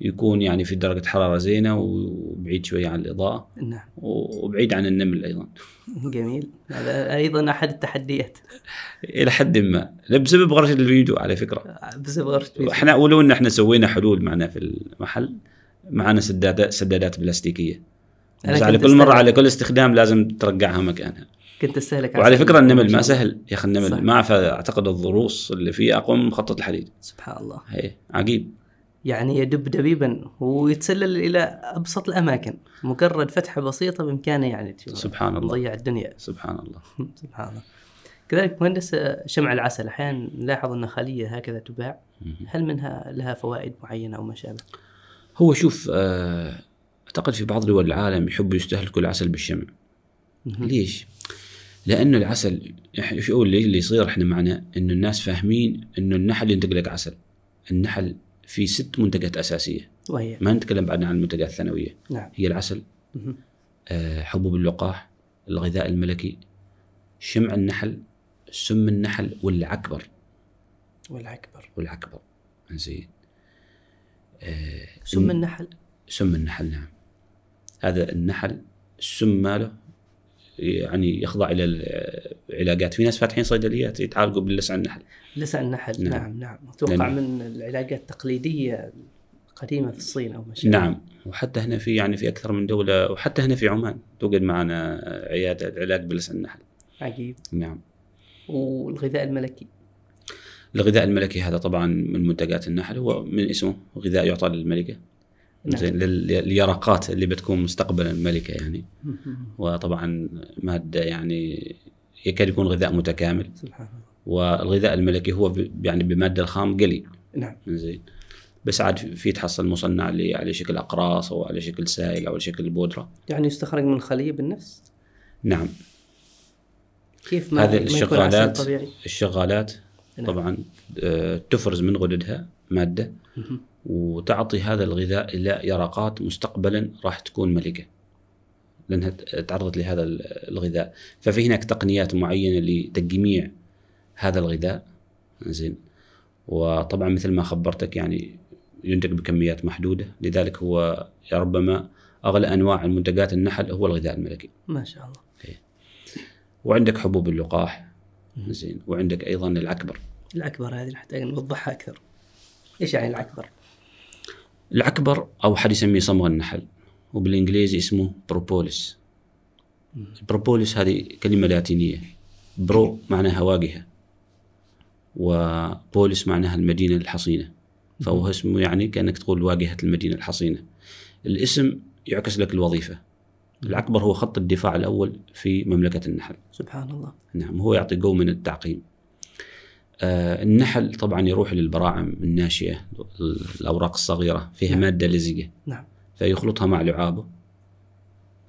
يكون يعني في درجة حرارة زينة وبعيد شوية عن الإضاءة. نعم. وبعيد عن النمل أيضا. جميل. هذا أيضا أحد التحديات. إلى حد ما. لا بسبب غرشه الفيديو على فكرة. بسبب غرفة بيت. إحنا ولو إن إحنا سوينا حلول معنا في المحل معنا سدادات سدادات بلاستيكية. بس على كل مرة على كل استخدام لازم ترجعها مكانها. كنت أستهلك وعلى فكرة النمل ما. سهل يا أخي. النمل ما أعتقد الضروس اللي فيه أقوى من مخطط الحديد. سبحان الله. هي عجيب. يعني يدب دبيبا ويتسلل إلى أبسط الأماكن. مجرد فتحة بسيطة بإمكانه يعني سبحان الله. نضيع الدنيا. سبحان الله. سبحان الله. كذلك مهندس شمع العسل أحيانا نلاحظ أن خلية هكذا تباع. هل منها لها فوائد معينة أو ما شابه؟ هو شوف آه، أعتقد في بعض دول العالم يحبوا يستهلكوا العسل بالشمع. ليش؟ لأنه العسل شو اللي اللي يصير إحنا معنا إنه الناس فاهمين إنه النحل ينتج لك عسل. النحل في ست منتجات أساسية. وهي؟ ما نتكلم بعد عن المنتجات الثانوية. نعم. هي العسل مهم. آه، حبوب اللقاح الغذاء الملكي شمع النحل سم النحل والعكبر. والاكبر والعكبر. زين آه، سم النحل. سم النحل نعم. هذا النحل السم ماله يعني يخضع إلى العلاجات في ناس فاتحين صيدليات يتعالجوا باللسع النحل. لسع النحل. نعم. نعم نعم. أتوقع لأن- من العلاجات التقليدية القديمة في الصين أو ما شابه. نعم. وحتى هنا في يعني في أكثر من دولة وحتى هنا في عمان توجد معنا عيادة علاج بلسع النحل. عجيب. نعم. والغذاء الملكي؟ الغذاء الملكي هذا طبعا من منتجات النحل. هو من اسمه غذاء يعطى للملكة. نعم. زين لل- لليرقات اللي بتكون مستقبلا ملكه يعني. وطبعا مادة يعني يكاد يكون غذاء متكامل. سبحان الله. والغذاء الملكي هو يعني بمادة الخام قلي نعم. زين. بس عاد في تحصل مصنع اللي على شكل أقراص أو على شكل سائل أو على شكل بودرة. يعني يستخرج من الخلية بالنفس؟ نعم. كيف ما هذه الشغالات الشغالات نعم. طبعا آه، تفرز من غددها مادة. وتعطي هذا الغذاء إلى يرقات مستقبلا راح تكون ملكة. لأنها تعرضت لهذا ال- الغذاء. ففي هناك تقنيات معينة لتجميع هذا الغذاء. زين. وطبعا مثل ما خبرتك يعني ينتج بكميات محدودة. لذلك هو ربما أغلى أنواع المنتجات النحل هو الغذاء الملكي. ما شاء الله. وعندك حبوب اللقاح. زين. وعندك أيضا العكبر الأكبر هذه نحتاج نوضحها أكثر. إيش يعني العكبر؟ العكبر أو حد يسميه صمغ النحل وبالإنجليزي اسمه propolis ال propolis هذه كلمة لاتينية. pro معناها واجهه و polis معناها المدينة الحصينة. فهو اسمه يعني كأنك تقول واجهه المدينة الحصينة. الاسم يعكس لك الوظيفة. العكبر هو خط الدفاع الأول في مملكة النحل. سبحان الله. نعم هو يعطي جو من التعقيم. النحل طبعا يروح للبراعم الناشئة الأوراق الصغيرة فيها نعم. مادة لزجة نعم. فيخلطها مع لعابه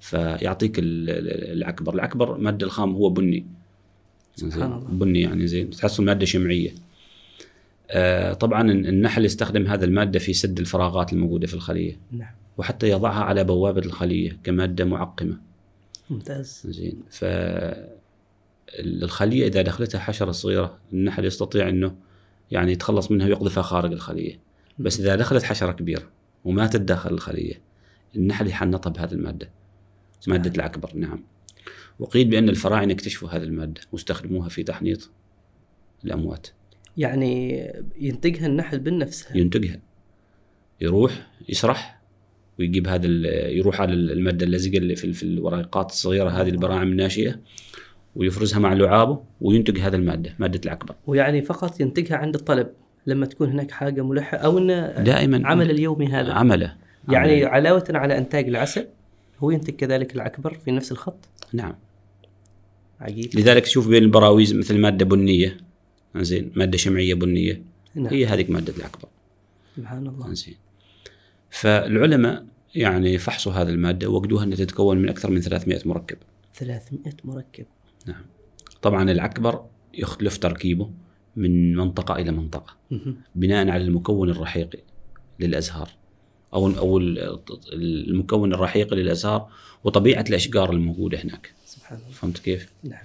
فيعطيك ال- ال- العكبر العكبر مادة الخام هو بني. سبحان الله. بني يعني زين. تحصل مادة شمعية. آه طبعا النحل يستخدم هذا المادة في سد الفراغات الموجودة في الخلية. نعم. وحتى يضعها على بوابة الخلية كمادة معقمة. ممتاز. زين. ف الخلية إذا دخلتها حشرة صغيرة النحل يستطيع إنه يعني يتخلص منها ويقذفها خارج الخلية. بس إذا دخلت حشرة كبيرة وما تتدخل الخلية النحل يحنطها بهذه المادة. مادة العكبر نعم. وقيل بأن الفراعنة اكتشفوا هذه المادة واستخدموها في تحنيط الأموات. يعني ينتجها النحل بنفسها ينتجها. يروح يسرح ويجيب هذا يروح على المادة اللزجة اللي في في الورقات الصغيرة هذه البراعم الناشئة. ويفرزها مع لعابه وينتج هذه المادة مادة العكبر ويعني فقط ينتجها عند الطلب لما تكون هناك حاجة ملحة أو أن دائما. عمل اليومي هذا. عمله يعني عمله. علاوة على إنتاج العسل هو ينتج كذلك العكبر في نفس الخط. نعم. عجيب. لذلك تشوف بين البراويز مثل مادة بنية زين مادة شمعية بنية نعم. هي هذيك مادة العكبر سبحان الله. زين. فالعلماء يعني فحصوا هذه المادة وجدوها أنها تتكون من أكثر من 300 مركب. 300 مركب. نعم. طبعا العكبر يختلف تركيبه من منطقة إلى منطقة. بناء على المكون الرحيقي للأزهار أو أو ال- المكون الرحيقي للأزهار وطبيعة الأشجار الموجودة هناك. سبحان الله. فهمت كيف؟ نعم.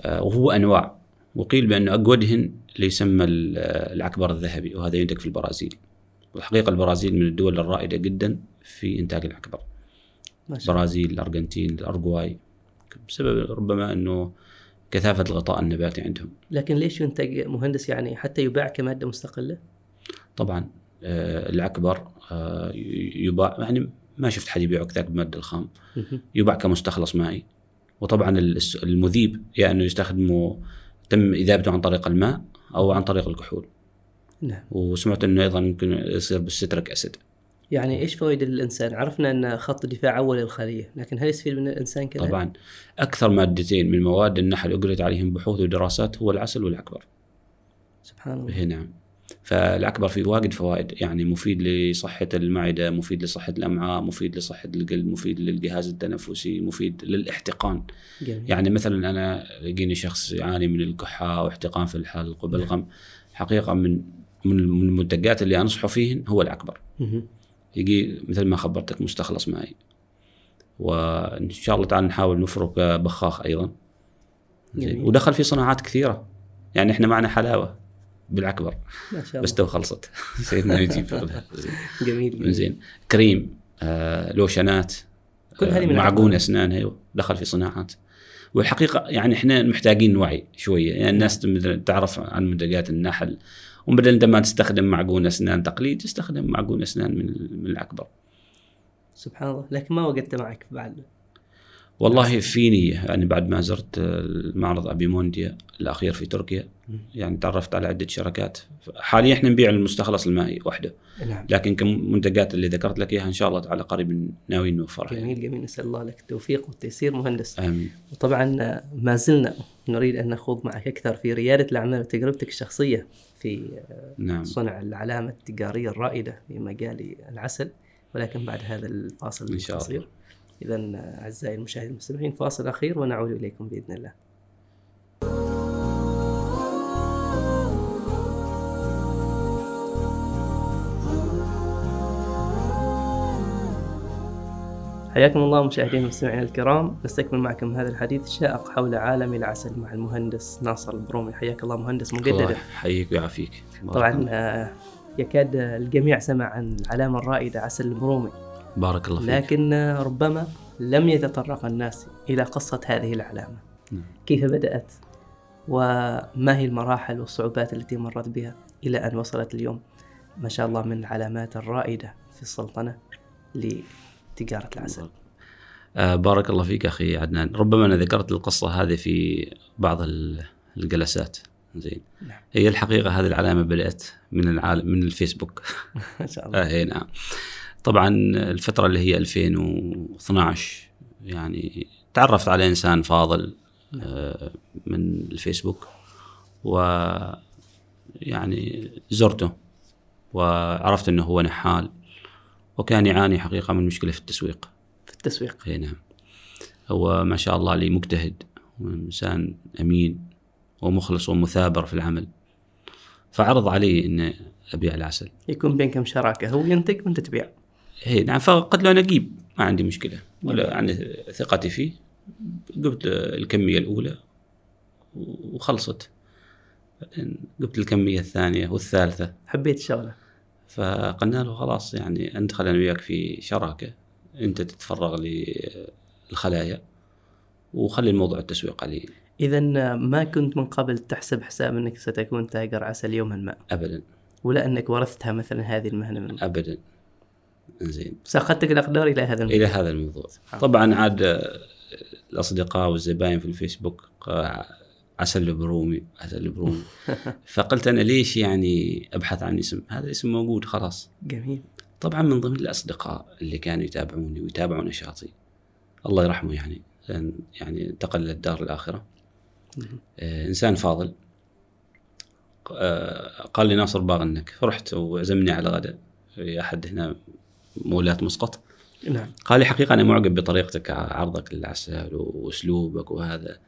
آه، وهو أنواع. وقيل بأن أجودهن اللي يسمى ال- العكبر الذهبي وهذا ينتج في البرازيل. والحقيقة البرازيل من الدول الرائدة جدا في إنتاج العكبر البرازيل الأرجنتين الأرجواي بسبب ربما أنه كثافة الغطاء النباتي عندهم. لكن ليش ينتج مهندس يعني حتى يباع كمادة مستقلة؟ طبعا آه، العكبر آه، يباع يعني ما شفت حد يبيعه كذاك بمادة الخام. يباع كمستخلص مائي. وطبعا المذيب يا أنه يستخدمه تم إذابته عن طريق الماء أو عن طريق الكحول. نعم. وسمعت إنه أيضا ممكن يصير بالسترك أسيد. يعني إيش فوائد الإنسان؟ عرفنا إن خط دفاع أول للخليه، لكن هل يستفيد من الإنسان كذا؟ طبعا. أكثر مادتين من مواد النحل اجرت عليهم بحوث ودراسات هو العسل والعكبر سبحان الله. إيه نعم. فالعكبر فيه واجد فوائد يعني مفيد لصحة المعدة مفيد لصحة الأمعاء مفيد لصحة القلب مفيد للجهاز التنفسي مفيد للاحتقان. جميل. يعني مثلا أنا يجيني شخص يعاني من الكحة واحتقان في الحلق وبلغم حقيقة من من من المنتجات اللي أنصحه فيهن هو العكبر. يجي مثل ما خبرتك مستخلص مائي وإن شاء الله تعالى نحاول نفرك بخاخ زين. جميل. ودخل في صناعات كثيرة. يعني إحنا معنا حلاوة بالعكبر ما شاء بس الله تو خلصت. سيدنا شغلها زين. جميل جميل. زين. كريم آه، لوشنات كل هذه آه، من معجون. أسنان أيوه. دخل في صناعات. والحقيقة يعني إحنا محتاجين نوعي شوية. يعني الناس تعرف عن منتجات النحل وبدل انت ما تستخدم معجون أسنان تقليدي تستخدم معجون أسنان من من العكبر سبحان الله. لكن ما وجدت معك بعد؟ والله في نية. يعني بعد ما زرت المعرض أبي مونديا الأخير في تركيا يعني تعرفت على عدة شركات. حاليا إحنا نبيع المستخلص المائي وحده. نعم. لكن كمنتجات اللي ذكرت لك إياها إن شاء الله تعالى قريبا ناويين نوفرها. جميل جميل. نسأل الله لك التوفيق والتيسير مهندس. آمين. وطبعا ما زلنا نريد أن نخوض معك أكثر في ريادة الأعمال وتجربتك الشخصية. في نعم. صنع العلامة التجارية الرائدة في مجال العسل ولكن بعد هذا الفاصل إن شاء الله. آه، أعزائي المشاهدين المستمعين فاصل أخير ونعود إليكم بإذن الله. حياكم الله مشاهدينا المستمعين الكرام. نستكمل معكم هذا الحديث الشائق حول عالم العسل مع المهندس ناصر البرومي. حياك الله مهندس الله مجددا يحييك ويعافيك. طبعا الله. آه، يكاد الجميع سمع عن العلامة الرائدة عسل البرومي. بارك الله فيك. لكن آه، ربما لم يتطرق الناس إلى قصة هذه العلامة. نعم. كيف بدأت؟ وما هي المراحل والصعوبات التي مرت بها إلى أن وصلت اليوم؟ ما شاء الله من العلامات الرائدة في السلطنة لتجارة العسل. آه بارك الله فيك أخي عدنان. ربما أنا ذكرت القصة هذه في بعض ال- الجلسات. زين. نعم. هي الحقيقة هذه العلامة بدات من العالم من الفيسبوك. ما شاء الله. آه إيه نعم. طبعا الفترة اللي هي 2012 يعني تعرفت على إنسان فاضل آه من الفيسبوك و يعني زرته وعرفت إنه هو نحال. وكان يعاني حقيقة من مشكلة في التسويق. في التسويق. إي نعم. هو ما شاء الله عليه مجتهد وإنسان أمين ومخلص ومثابر في العمل. فعرض علي أن أبيع العسل. يكون بينكم شراكة. هو ينتج وأنت تبيع. إي نعم. فقلت له أنا أجيب ما عندي مشكلة. ولا يعني ثقتي فيه. جبت الكمية الأولى وخلصت. بعدين جبت الكمية الثانية والثالثة. حبيت الشغلة فقلنا له خلاص يعني ندخل أنا وياك في شراكة أنت تتفرغ للخلايا وخلي الموضوع التسويق علي إذا ما كنت من قبل تحسب حساب أنك ستكون تاجر عسل يوما ما. ابدا. ولا أنك ورثتها مثلا هذه المهنة من ابدا. زين ساقتك الأقدار إلى هذا المكان إلى هذا الموضوع. طبعا عاد الأصدقاء والزباين في الفيسبوك آه، عسل البرومي عسل البرومي فقلت أنا ليش يعني أبحث عن اسم؟ هذا الاسم موجود خلاص. جميل. طبعا من ضمن الأصدقاء اللي كانوا يتابعوني ويتابعوا نشاطي الله يرحمه يعني يعني انتقل للدار الآخرة. آه، إنسان فاضل. آه، قال لي ناصر باغنك فرحت وعزمني على غداء في أحد هنا مولات مسقط. نعم. قال لي حقيقة أنا معجب بطريقتك عرضك للعسل وأسلوبك وهذا.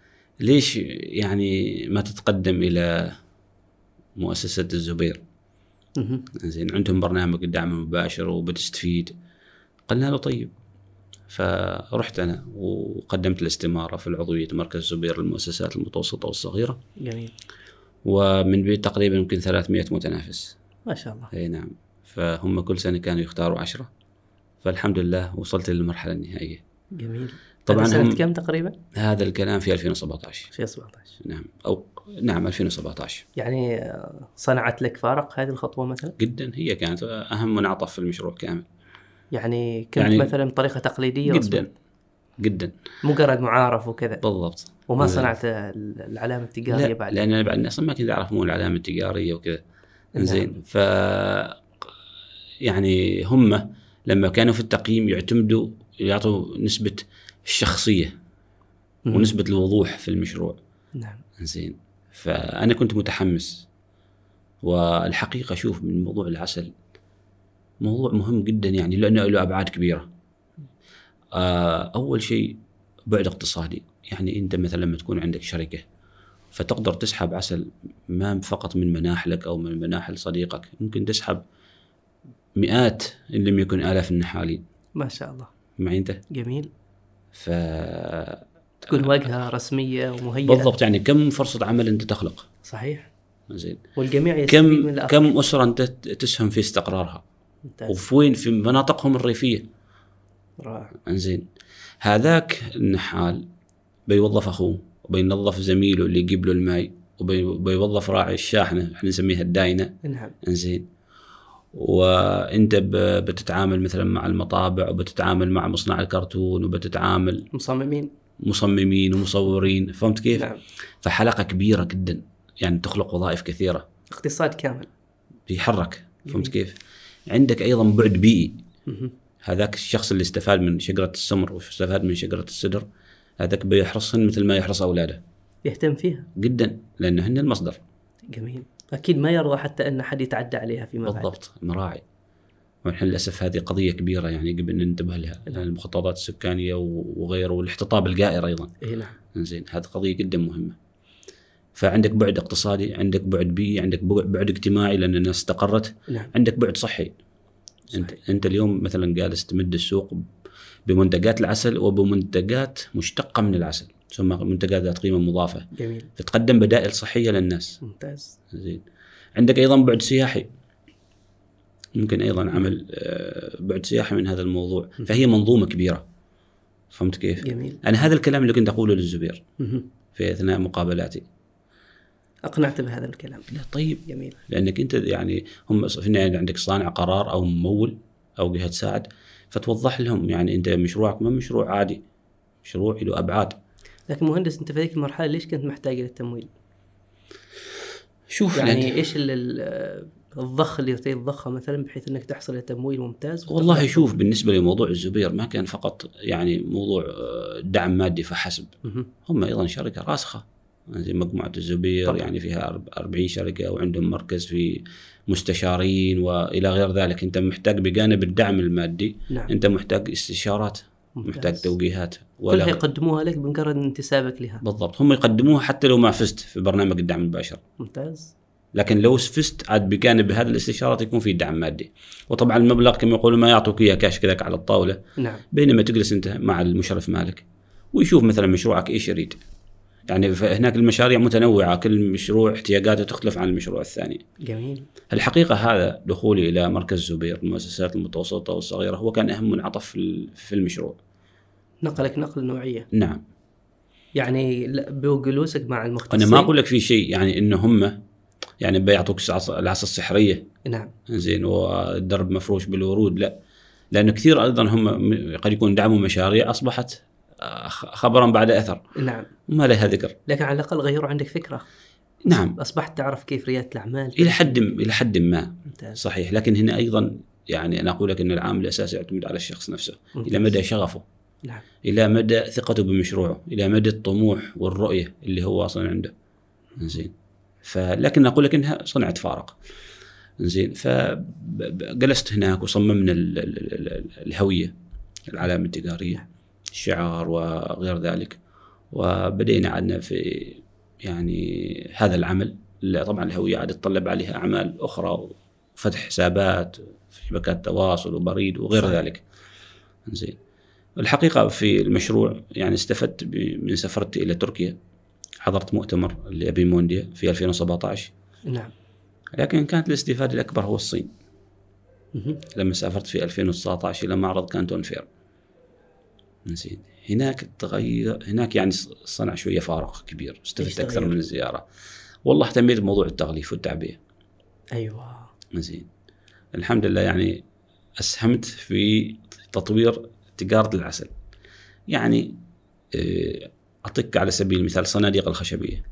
ليش يعني ما تتقدم إلى مؤسسة الزبير. زين عندهم برنامج الدعم المباشر وبتستفيد قلنا له طيب. فرحت أنا وقدمت الاستمارة في العضوية مركز زبير للمؤسسات المتوسطة والصغيرة. جميل. ومن بين تقريبا يمكن 300 متنافس. ما شاء الله. إي نعم. فهم كل سنة كانوا يختاروا عشرة. فالحمد لله وصلت للمرحلة النهائية. جميل. طبعاً سنة هم- كم تقريبا؟ هذا الكلام في 2017 في 17 نعم. أو نعم 2017 يعني آه، صنعت لك فارق هذه الخطوة مثلا؟ جدا هي كانت أهم منعطف في المشروع كامل. يعني كنت يعني- مثلا بطريقة تقليدية جدا رسمي. جدا. مجرد معارف وكذا؟ بالضبط. وما هذا- صنعت العلامة التجارية لا بعد؟ لأن أنا بعد أصلا ما كنت اعرف مو العلامه التجاريه وكذا. نعم. زين ف يعني هم لما كانوا في التقييم يعتمدوا يعطوا نسبة الشخصية مهم. ونسبة الوضوح في المشروع. نعم. زين فأنا كنت متحمس والحقيقة شوف من موضوع العسل موضوع مهم جدا يعني لأنه له أبعاد كبيرة. آه، أول شيء بعد اقتصادي. يعني أنت مثلا لما تكون عندك شركة فتقدر تسحب عسل ما فقط من مناحلك أو من مناحل صديقك ممكن تسحب مئات إن لم يكن آلاف النحالين. ما شاء الله. معي أنت؟ جميل. ف تكون واجهة رسمية ومهيئة. بالضبط يعني كم فرصة عمل أنت تخلق؟ صحيح. زين. والجميع من كم الآخر كم أسرة أنت تسهم في استقرارها؟ ممتاز. وفي وين في مناطقهم الريفية. رائع. إنزين. هذاك النحال بيوظف أخوه وبينظف زميله اللي يجيب له الماي وبيوظف راعي الشاحنة إحنا نسميها الداينة. نعم. إنزين. وانت بتتعامل مثلا مع المطابع وبتتعامل مع مصنع الكرتون وبتتعامل مصممين. مصممين ومصورين فهمت كيف؟ نعم. فحلقة كبيرة جدا يعني تخلق وظائف كثيرة. اقتصاد كامل. بيحرك فهمت. كيف؟ عندك أيضا بعد بيئي. هذاك الشخص اللي استفاد من شجرة السمر واستفاد من شجرة السدر هذاك بيحرصهن مثل ما يحرص أولاده. يهتم فيها. جدا لأنه هن المصدر. جميل. أكيد ما يرضى حتى أن حد يتعدى عليها فيما بعد. بالضبط المراعي ونحن للأسف هذه قضية كبيرة يعني قبل أن ننتبه لها لأن المخططات السكانية وغيره والاحتطاب الجائر أيضا. اي نعم. زين هذه قضية جدا مهمة. فعندك بعد اقتصادي عندك بعد بيئي عندك بعد اجتماعي لأن الناس استقرت. نعم. عندك بعد صحي. انت صحيح. أنت اليوم مثلا جالس تمد السوق بمنتجات العسل وبمنتجات مشتقة من العسل. ثم منتجات ذات قيمة مضافة. جميل. تقدم بدائل صحية للناس. ممتاز. زين. عندك أيضا بعد سياحي. ممكن أيضا عمل آه، بعد سياحي من هذا الموضوع. فهي منظومة كبيرة. فهمت كيف؟ جميل. أنا هذا الكلام اللي كنت أقوله للزبير. في أثناء مقابلاتي. اقنعت بهذا الكلام. لا طيب. جميل. لأنك أنت يعني هم في النهاية عندك صانع قرار أو ممول أو جهة تساعد فتوضح لهم يعني أنت مشروعك ما مشروع عادي. مشروع له أبعاد. لكن مهندس أنت في هذيك المرحلة ليش كنت محتاج للتمويل؟ شوف يعني لأن إيش ال- ال- الضخ اللي تريد تضخه مثلا بحيث إنك تحصل على تمويل ممتاز والله شوف بالنسبة لموضوع الزبير ما كان فقط يعني موضوع آه، دعم مادي فحسب. هم أيضا شركة راسخة زي مجموعة الزبير طبعاً. يعني فيها أرب- 40 شركة وعندهم مركز في مستشارين وإلى غير ذلك أنت محتاج بجانب الدعم المادي نعم أنت محتاج استشارات. محتاج توجيهات كلها يقدموها لك بمجرد انتسابك لها. بالضبط. هم يقدموها حتى لو ما فزت في برنامج الدعم المباشر. ممتاز. لكن لو فزت عاد بجانب هذه الاستشارات يكون في دعم مادي. وطبعا المبلغ كما يقولوا ما يعطوك إياه كاش كذا على الطاولة. نعم. بينما تجلس أنت مع المشرف مالك ويشوف مثلا مشروعك إيش يريد. يعني هناك المشاريع متنوعة كل مشروع احتياجاته تختلف عن المشروع الثاني. جميل. الحقيقة هذا دخولي إلى مركز زبير المؤسسات المتوسطة والصغيرة هو كان أهم منعطف في المشروع. نقلك نقل نوعية. نعم. يعني بجلوسك مع المختصين. أنا ما أقول لك في شيء يعني انه هم يعني بيعطوك العصا السحرية. نعم. زين والدرب مفروش بالورود لا. لأنه كثير أيضا هم قد يكون دعموا مشاريع أصبحت آه، خبرا بعد أثر. نعم. وما لها ذكر. لكن على الأقل غيروا عندك فكرة. نعم. أصبحت تعرف كيف ريادة الأعمال. إلى حد إلى حد ما. ممتاز. صحيح. لكن هنا أيضا يعني أنا أقول لك إن العامل الأساسي يعتمد على الشخص نفسه ممتاز. إلى مدى شغفه. نعم. إلى مدى ثقته بمشروعه إلى مدى الطموح والرؤية اللي هو أصلا عنده. زين فلكن أقول لك إنها صنعت فارق. زين فجلست هناك وصممنا ال- ال- ال- الهوية العلامة التجارية الشعار وغير ذلك. وبدينا عندنا في يعني هذا العمل. اللي طبعا الهوية عاد تطلب عليها أعمال أخرى وفتح حسابات في شبكات تواصل وبريد وغير صحيح. ذلك. زين الحقيقة في المشروع يعني استفدت من سفرتي إلى تركيا. حضرت مؤتمر لأبي مونديا في 2017 نعم. لكن كانت الاستفادة الأكبر هو الصين. مهم. لما سافرت في 2019 إلى معرض كانتون فير. زين. هناك تغير هناك يعني صنع شوية فارق كبير استفدت تغير؟ من الزيارة. والله اهتميت بموضوع التغليف والتعبئة. أيوه. زين. الحمد لله يعني أسهمت في تطوير تجاره العسل. يعني آه، اعطيك على سبيل المثال صناديق الخشبية.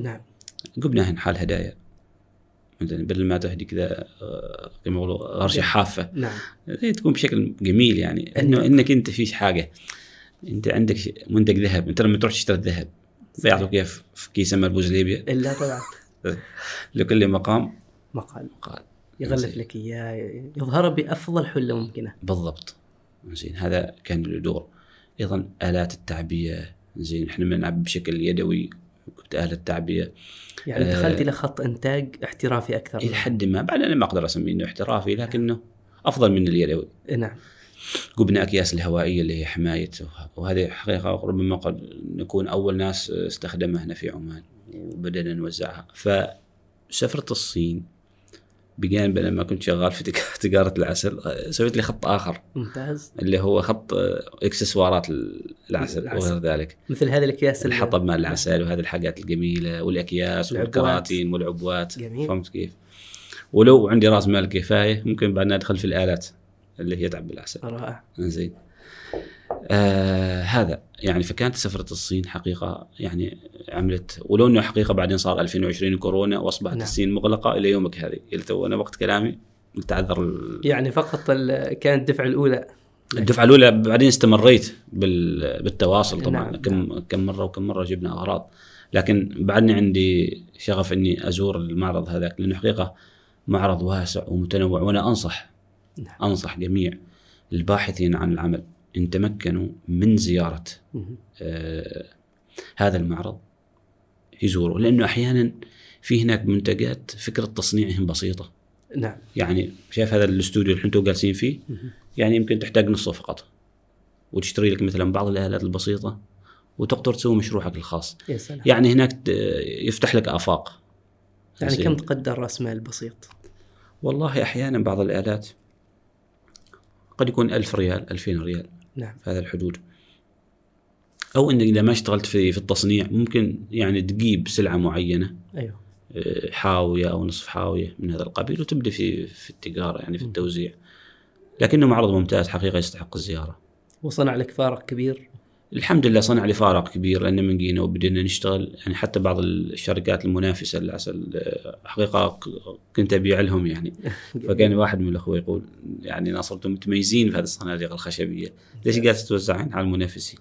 نعم. قمنا نحال هدايا. مثلا بدل ما تهدي كذا آه، غرشة حافة. نعم. زي تكون بشكل جميل يعني. إنه إنك أنت في حاجة. أنت عندك منتج ذهب. أنت لما تروح تشتري الذهب بيعطوك اياه في كيسه مربوز ليبيا. إلا طبعا لكل مقام. مقال. قال يغلف. لك إياه يظهر بأفضل حلة ممكنة. بالضبط. زين هذا كان له دور أيضا آلات التعبئه زين إحنا بنلعب بشكل يدوي كنت آلة تعبئة يعني آه. دخلت إلى خط إنتاج احترافي أكثر. إلى حد ما. بعد أنا ما أقدر أسميه إنه احترافي لكنه أفضل من اليدوي. نعم. قبنا أكياس الهوائية اللي هي حماية وهذه حقيقة ربما قد نكون أول ناس استخدمها هنا في عمان وبدأنا نوزعها. فسافرت الصين بجانب لما كنت شغال في تجارة العسل سويت لي خط آخر ممتاز اللي هو خط إكسسوارات العسل العسل. وغير ذلك مثل هذه الأكياس الحطب مال العسل وهذه الحاجات الجميلة والأكياس. والكراتين والعبوات جميل. فهمت كيف؟ ولو عندي راس مال كفاية ممكن بعدين أدخل في الآلات اللي هي تعبي العسل رائع زين آه هذا يعني فكانت سفرة الصين حقيقة يعني عملت ولو إنه حقيقة بعدين صار 2020 كورونا وأصبحت نعم. نعم. الصين مغلقة إلى يومك هذه إلى تو أنا وقت كلامي تعذر ال- يعني فقط ال- كانت الدفعه الأولى الدفعة الأولى بعدين استمريت بال- بالتواصل طبعا نعم، كم كم مرة وكم مرة جبنا أغراض لكن بعدني عندي شغف إني أزور المعرض هذاك لأنه حقيقة معرض واسع ومتنوع وأنا أنصح نعم. أنصح جميع الباحثين عن العمل إن تمكنوا من زيارة مهم. آه هذا المعرض يزوروا لأنه أحيانا في هناك منتجات فكرة تصنيعهم بسيطة. نعم. يعني شايف هذا الأستوديو اللي أنتم جالسين فيه. يعني يمكن تحتاج نصه فقط. وتشتري لك مثلا بعض الآلات البسيطة وتقدر تسوي مشروعك الخاص. يا سلام. يعني هناك يفتح لك آفاق. يعني. كم تقدر رأس مال بسيط؟ والله أحيانا بعض الآلات قد يكون ألف ريال ألفين ريال. نعم. في هذا الحدود. أو إنك إذا ما اشتغلت في في التصنيع ممكن يعني تجيب سلعة معينة أيوه. آه، حاوية أو نصف حاوية من هذا القبيل وتبدأ في في التجارة يعني في التوزيع. لكنه معرض ممتاز حقيقة يستحق الزيارة. وصنع لك فارق كبير. الحمد لله صنع لي فارق كبير لأن من جينا وبدينا نشتغل. يعني حتى بعض الشركات المنافسة للعسل آه، حقيقه كنت أبيع لهم يعني. فكان واحد من الأخوة يقول يعني ناصر أنتم متميزين في هذه الصناديق الخشبية. ليش قاعد تتوزعين على المنافسين؟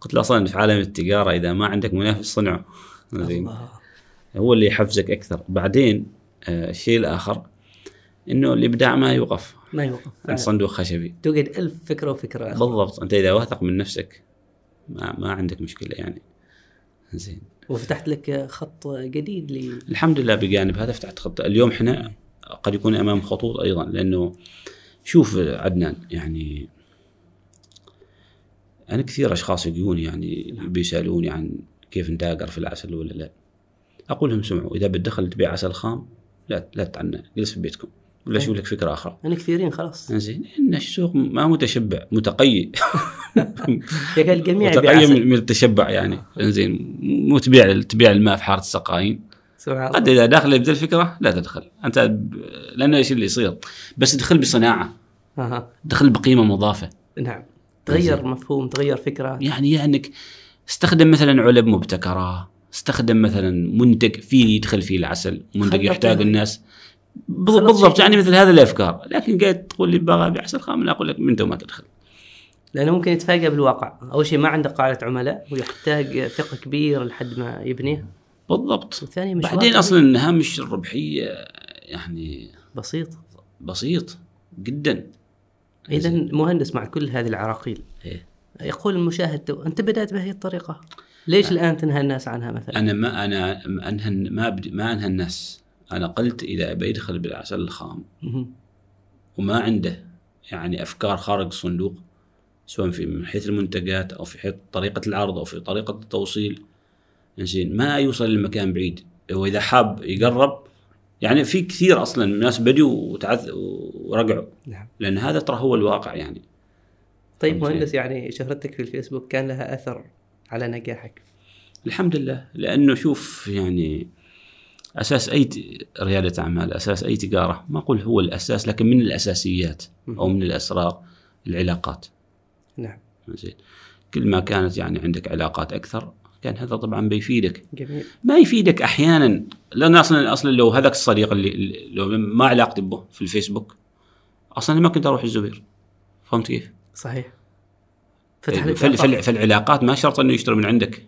قلت له أصلا في عالم التجارة إذا ما عندك منافس صنعه. زين. هو اللي يحفزك أكثر. بعدين آه، الشيء الآخر إنه الإبداع ما يوقف. ما يوقف. عند. صندوق خشبي. توجد ألف فكرة وفكرة. أخرى بالضبط. أنت إذا واثق من نفسك ما, ما عندك مشكلة يعني. زين. وفتحت لك خط جديد ل الحمد لله بجانب هذا فتحت خط. اليوم إحنا قد يكون أمام خطوط أيضا لأنه شوف عدنان يعني أنا كثير أشخاص يجوني يعني بيسألوني عن كيف نتاجر في العسل ولا لا. أقول لهم سمعوا إذا بتدخل تبيع عسل خام لا لا تعنى جلس في بيتكم. ولا شوف لك فكرة أخرى أنا كثيرين خلاص. زين. إن السوق ما متشبع متقي يا أخي الجميع عسل. من التشبع يعني. زين مو تبيع تبيع الماء في حارة السقايين. سبحان قد إذا داخل يبدا الفكرة لا تدخل. أنت ب- لأنه إيش اللي يصير؟ بس ادخل بصناعة. أها. دخل بقيمة مضافة. نعم. تغير مفهوم تغير فكرة. يعني يعني انك استخدم مثلا علب مبتكرة استخدم مثلا منتج فيه يدخل فيه العسل منتج يحتاج. الناس. بالضبط. يعني مثل هذه الأفكار. لكن قاعد تقول لي بغى ابيع عسل خام لا أقول لك من ما تدخل. لأنه ممكن يتفاجأ بالواقع. أول شيء ما عنده قاعدة عملاء ويحتاج ثقة كبير لحد ما يبنيه بالضبط. والثاني مشوار بعدين. أصلا هامش الربحية يعني بسيط. بسيط جدا. إذا مهندس مع كل هذه العراقيل. إيه. يقول المشاهد تو أنت بدأت بهذه الطريقة؟ ليش الآن تنهى الناس عنها مثلا؟ أنا ما أنا أنهى ما ما أنهى الناس. أنا قلت إذا أبي يدخل بالعسل الخام. وما عنده يعني أفكار خارج الصندوق سواء في من حيث المنتجات أو في حيث طريقة العرض أو في طريقة التوصيل. زين ما يوصل لمكان بعيد. واذا حاب يقرب يعني في كثير أصلا ناس بدوا وتعث ورقعوا. نعم. لأن هذا ترى هو الواقع يعني. طيب مهندس يعني شهرتك في الفيسبوك كان لها أثر على نجاحك؟ الحمد لله. لأنه شوف يعني أساس أي ريادة أعمال أساس أي تجارة ما أقول هو الأساس لكن من الأساسيات أو من الأسرار العلاقات. نعم. زين. كل ما كانت يعني عندك علاقات أكثر كان هذا طبعا بيفيدك. جميل. ما يفيدك أحيانا. لأن أصلا أصلا لو هذاك الصديق اللي لو ما علاقتي به في الفيسبوك أصلا ما كنت أروح الزبير. فهمت كيف؟ صحيح. فتح لك فال- فالعلاقات ما شرط إنه يشتري من عندك.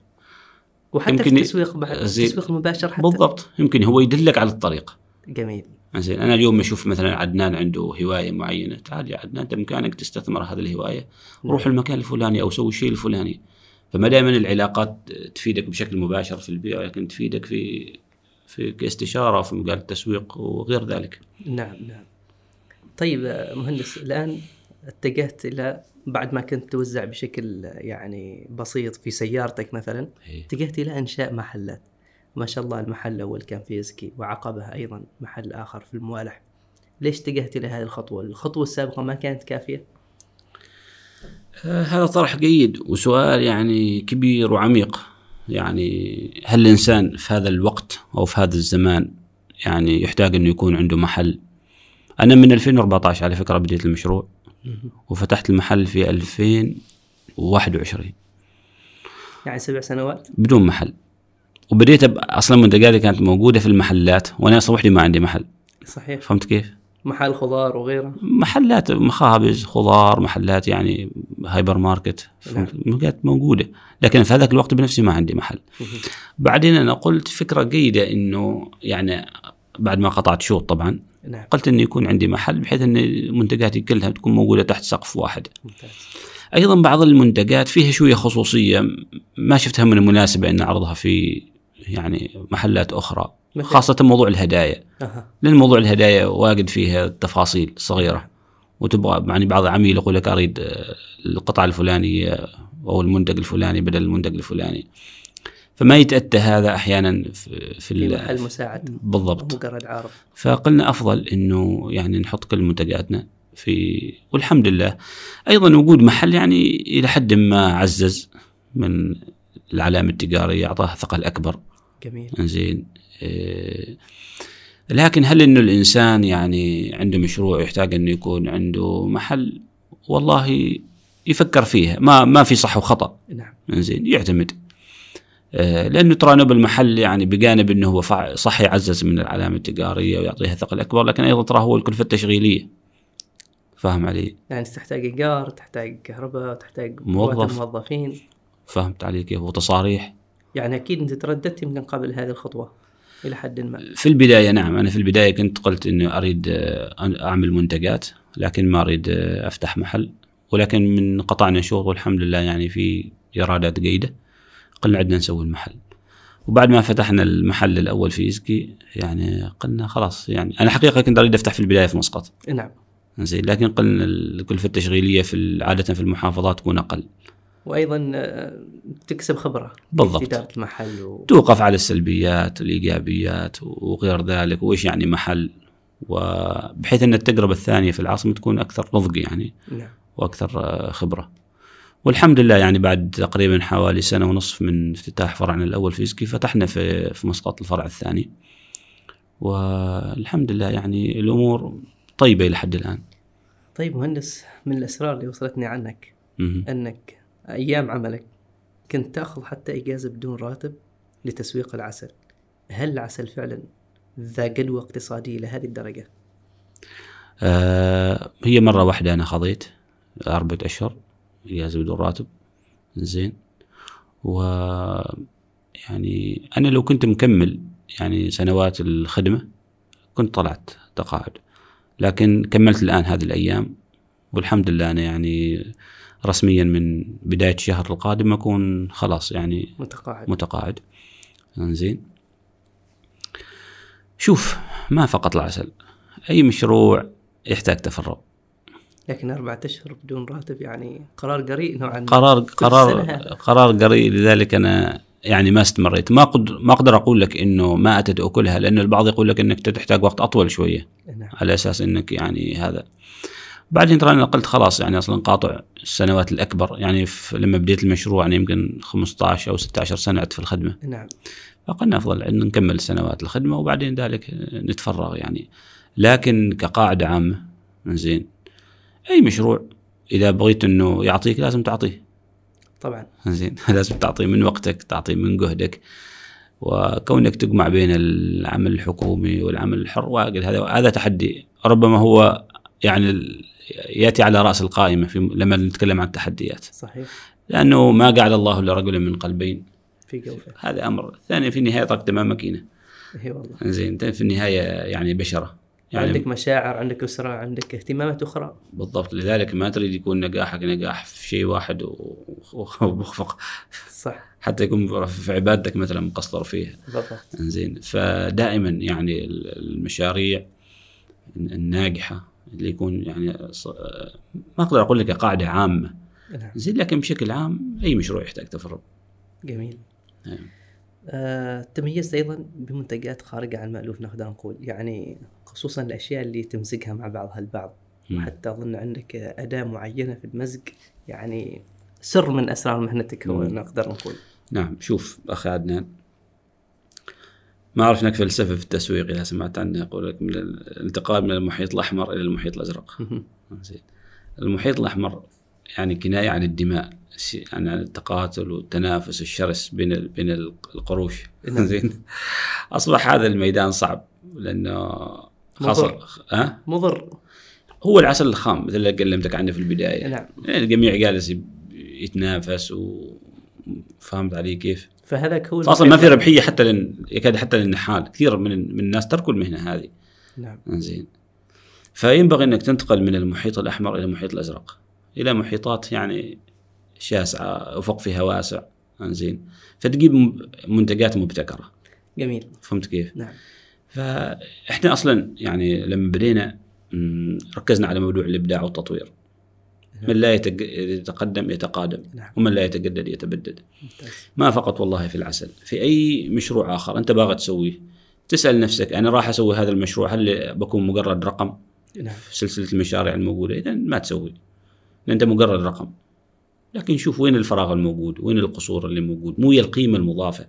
وحتى في يمكن- التسويق بعد. التسويق المباشر حتى. بالضبط. يمكن هو يدلك على الطريق. جميل. زين أنا اليوم أشوف مثلا عدنان عنده هواية معينة تعال يا عدنان انت بإمكانك تستثمر هذه الهواية روح المكان الفلاني أو سوي الشيء الفلاني. فما دائما العلاقات تفيدك بشكل مباشر في البيع لكن تفيدك في في كاستشارة في مجال التسويق وغير ذلك. نعم نعم. طيب مهندس الآن اتجهت إلى بعد ما كنت توزع بشكل يعني بسيط في سيارتك مثلا إيه. اتجهت إلى إنشاء محلات. ما شاء الله المحل الأول كان في زكي وعقبها أيضا محل آخر في الموالح. ليش اتجهت إلى هذه الخطوة؟ الخطوة السابقة ما كانت كافية؟ آه، هذا طرح جيد وسؤال يعني كبير وعميق. يعني هل الإنسان في هذا الوقت أو في هذا الزمان يعني يحتاج انه يكون عنده محل؟ أنا من 2014 على فكرة بديت المشروع وفتحت المحل في 2021 يعني سبع سنوات؟ بدون محل. وبديت. أصلا منتجاتي كانت موجودة في المحلات وأنا أصلا وحدي ما عندي محل. صحيح. فهمت كيف؟ محل خضار وغيره. محلات مخابز خضار محلات يعني هايبر ماركت فهمت؟ كانت موجودة. لكن في هذاك الوقت بنفسي ما عندي محل. بعدين أنا قلت فكرة جيدة إنه يعني بعد ما قطعت شوط طبعا نعم. قلت إنه يكون عندي محل بحيث إن منتجاتي كلها تكون موجودة تحت سقف واحد. ممتاز. أيضا بعض المنتجات فيها شوية خصوصية ما شفتها من المناسبة إن أعرضها في يعني محلات أخرى مثل؟ خاصة موضوع الهدايا. أها. لأن موضوع الهدايا واجد فيها تفاصيل صغيرة. وتبغى يعني بعض العميل يقول لك أريد آه، القطعه الفلانية أو المنتج الفلاني بدل المنتج الفلاني. فما يتأتى هذا أحيانا في, في, محل مساعد. بالضبط. مجرد عارض. فقلنا أفضل إنه يعني نحط كل منتجاتنا في والحمد لله. أيضا وجود محل يعني إلى حد ما عزز من العلامة التجارية اعطاها ثقل اكبر جميل. زين. إيه، لكن هل إنه الإنسان يعني عنده مشروع يحتاج إنه يكون عنده محل؟ والله يفكر فيها. ما ما في صح وخطأ. نعم. زين يعتمد. آه، لأنه ترى نوب المحل يعني بجانب إنه هو صح يعزز من العلامة التجارية ويعطيها ثقل اكبر لكن أيضا ترى هو الكلفه التشغيلية. فاهم علي؟ يعني تحتاج إيجار تحتاج كهرباء تحتاج موظف. موظفين فهمت علي كيف؟ وتصاريح. يعني أكيد أنت ترددت يمكن قبل هذه الخطوة إلى حد ما. في البداية نعم أنا في البداية كنت قلت انه أريد آه، أعمل منتجات لكن ما أريد آه، أفتح محل. ولكن من قطعنا شوط والحمد لله يعني في إيرادات جيدة قلنا عندنا نسوي المحل. وبعد ما فتحنا المحل الأول في ايزكي يعني قلنا خلاص يعني أنا حقيقة كنت أريد أفتح في البداية في مسقط. نعم. زين لكن قلنا الكلفه التشغيلية في عادة في المحافظات تكون أقل. وأيضا آه، تكسب خبرة بالضبط. في إدارة المحل و... توقف على السلبيات الايجابيات وغير ذلك وإيش يعني محل وبحيث أن التجربة الثانية في العاصمة تكون أكثر نضج يعني نعم وأكثر آه، خبرة. والحمد لله يعني بعد تقريبا حوالي سنة ونصف من افتتاح فرعنا الأول في إسكي فتحنا في في مسقط الفرع الثاني. والحمد لله يعني الأمور طيبة إلى حد الآن. طيب مهندس من الأسرار اللي وصلتني عنك مهم. أنك أيام عملك. كنت تأخذ حتى إجازة بدون راتب لتسويق العسل. هل العسل فعلا ذا جدوى اقتصادية لهذه الدرجة؟ آه هي مرة واحدة أنا خضيت أربعة أشهر إجازة بدون راتب. زين. و يعني أنا لو كنت مكمل يعني سنوات الخدمة كنت طلعت تقاعد. لكن كملت الآن هذه الأيام والحمد لله أنا يعني رسميا من بداية الشهر القادم أكون خلاص يعني متقاعد. متقاعد. زين شوف ما فقط العسل أي مشروع يحتاج تفرغ. لكن أربعة أشهر بدون راتب يعني قرار قريء نوعا ما قرار قرار. قرار قريب لذلك أنا يعني ما استمريت. ما قدر ما أقدر أقول لك إنه ما أتت أكلها لأنه البعض يقول لك إنك تحتاج وقت أطول شوية نعم. على أساس إنك يعني هذا. بعدين ترى أنا قلت خلاص يعني أصلا قاطع السنوات الأكبر يعني لما بديت المشروع يعني يمكن 15 أو 16 سنة في الخدمة. نعم. فقلنا أفضل إن نكمل سنوات الخدمة وبعدين ذلك نتفرغ يعني. لكن كقاعدة عامة زين أي مشروع إذا بغيت إنه يعطيك لازم تعطيه. طبعا. زين لازم تعطيه من وقتك تعطيه من جهدك. وكونك تجمع بين العمل الحكومي والعمل الحر واجد هذا هذا تحدي. ربما هو يعني يأتي على رأس القائمة في لما نتكلم عن التحديات. صحيح. لأنه ما جعل الله لرجل من قلبين. في جوفه هذا أمر. ثاني في النهاية تركت أمام ماكينة. اي والله. زين. في النهاية يعني بشرة. يعني عندك مشاعر عندك أسرة عندك اهتمامات أخرى. بالضبط. لذلك ما تريد يكون نجاحك نجاح في شيء واحد ومخفق. صح. حتى يكون في عبادتك مثلا مقصر فيها. بالضبط. زين. فدائما يعني ال- المشاريع الناجحة اللي يكون يعني ما أقدر أقول لك قاعدة عامة. نعم. زين لكن بشكل عام أي مشروع يحتاج تفرغ. جميل. نعم. آه، تميزت أيضا بمنتجات خارجة عن المألوف نقدر نقول يعني خصوصا الأشياء اللي تمزجها مع بعضها البعض مم. وحتى أظن عندك أداة معينة في المزج يعني سر من أسرار مهنتك هو. نقدر نقول نعم شوف أخي عدنان ما أعرف إنك فلسفة في التسويق إذا سمعت عنه يقول لك من الانتقال من المحيط الأحمر إلى المحيط الأزرق. زين. المحيط الأحمر يعني كناية عن الدماء ش- عن عن التقاتل والتنافس الشرس بين بين القروش. زين. أصبح هذا الميدان صعب لأنه مضر. ها؟ مضر. هو العسل الخام مثل اللي كلمتك عنه في البداية. نعم. يعني الجميع جالس يتنافس وفهمت علي كيف؟ فهذاك هو فاصلا ما في. ربحية حتى لن يكاد حتى للنحال. كثير من من الناس تركوا المهنة هذه. نعم. زين فينبغي إنك تنتقل من المحيط الأحمر إلى المحيط الأزرق. إلى محيطات يعني شاسعة أفق فيها واسع. زين فتجيب منتجات مبتكرة. جميل. فهمت كيف؟ نعم. فإحنا أصلا يعني لما بدينا ركزنا على موضوع الإبداع والتطوير. من لا يتقدم يتقادم نعم. ومن لا يتجدد يتبدد. ممتاز. ما فقط والله في العسل في أي مشروع آخر أنت باغي تسويه. تسأل نفسك أنا راح أسوي هذا المشروع هل بكون مجرد رقم؟ نعم. في سلسلة المشاريع الموجودة إذا ما تسوي. أنت مجرد رقم. لكن نشوف وين الفراغ الموجود وين القصور اللي موجود. مو هي القيمة المضافة.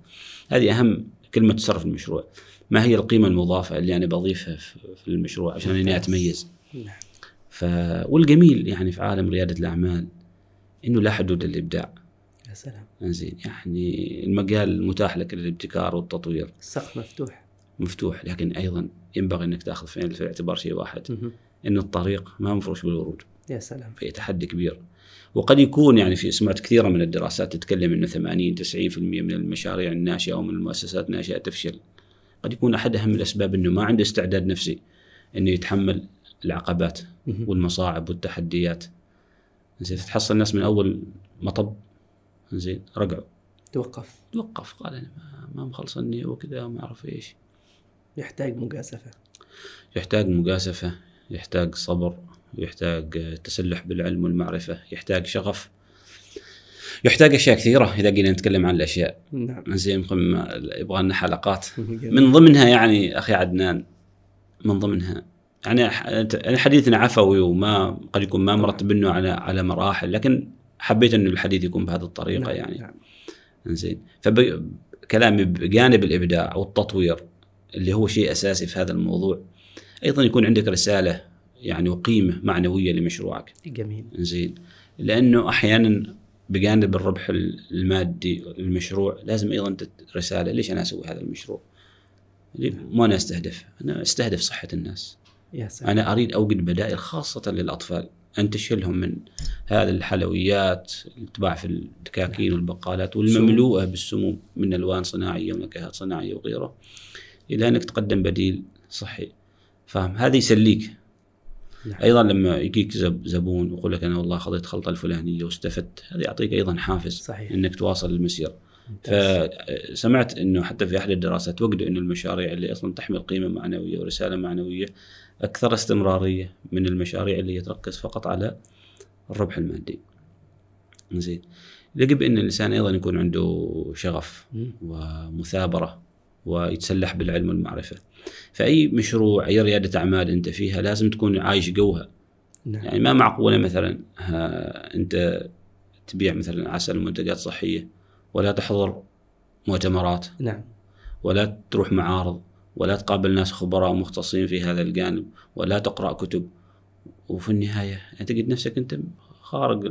هذه أهم كلمة تصرف المشروع. ما هي القيمة المضافة اللي أنا بضيفها في المشروع عشان ممتاز. أتميز؟ نعم. ف... والجميل يعني في عالم ريادة الأعمال إنه لا حدود للإبداع. يا سلام. زين يعني المجال متاح لك للابتكار والتطوير. السقف مفتوح. مفتوح لكن أيضا ينبغي أنك تأخذ في الاعتبار شيء واحد. مهم. إن الطريق ما مفروش بالورود. يا سلام. في تحدي كبير. وقد يكون يعني في سمعت كثيرة من الدراسات تتكلم إنه 80 90% من المشاريع الناشئة أو من المؤسسات الناشئة تفشل. قد يكون أحد أهم الأسباب إنه ما عنده استعداد نفسي إنه يتحمل العقبات. والمصاعب والتحديات. زين تحصل الناس من أول مطب زين رجعوا توقف توقف قال أنا ما- مخلصني وكذا ما أعرف إيش. يحتاج مجازفة يحتاج مجازفة يحتاج صبر يحتاج تسلح بالعلم والمعرفة يحتاج شغف يحتاج أشياء كثيرة إذا جينا نتكلم عن الأشياء نعم زين يمكن يبغى لنا حلقات. من ضمنها يعني أخي عدنان من ضمنها يعني حديثنا عفوي وما قد يكون ما مرتب انه على على مراحل لكن حبيت انه الحديث يكون بهذه الطريقة نعم. يعني. نعم. زين فكلامي بجانب الإبداع والتطوير اللي هو شيء أساسي في هذا الموضوع أيضا يكون عندك رسالة يعني وقيمة معنوية لمشروعك. جميل. زين لأنه أحيانا بجانب الربح المادي للمشروع لازم أيضا رسالة ليش أنا أسوي هذا المشروع؟ مو أنا أستهدف أنا أستهدف صحة الناس. يا سلام. أنا أريد أوجد بدائل خاصة للأطفال. انتشلهم من هذه الحلويات اللي تباع في الدكاكين والبقالات والمملوءة بالسموم من ألوان صناعية ونكهات صناعية وغيره إلى أنك تقدم بديل صحي. فاهم؟ هذا يسليك. نعم. أيضا لما يجيك زب زبون ويقول لك أنا والله خذيت خلطة الفلانية واستفدت هذا يعطيك أيضا حافز صحيح. إنك تواصل المسير. ممتاز. فسمعت إنه حتى في أحد الدراسات وجدوا انه المشاريع اللي أصلا تحمل قيمة معنوية ورسالة معنوية أكثر استمرارية من المشاريع اللي تركز فقط على الربح المادي. زين يجب إن الإنسان أيضا يكون عنده شغف. ومثابرة ويتسلح بالعلم والمعرفة. فأي مشروع أي ريادة أعمال أنت فيها لازم تكون عايش جوها نعم يعني ما معقولة مثلا أنت تبيع مثلا عسل ومنتجات صحية ولا تحضر مؤتمرات نعم ولا تروح معارض ولا تقابل ناس خبراء مختصين في هذا الجانب ولا تقرأ كتب. وفي النهاية يعني تجد نفسك أنت خارج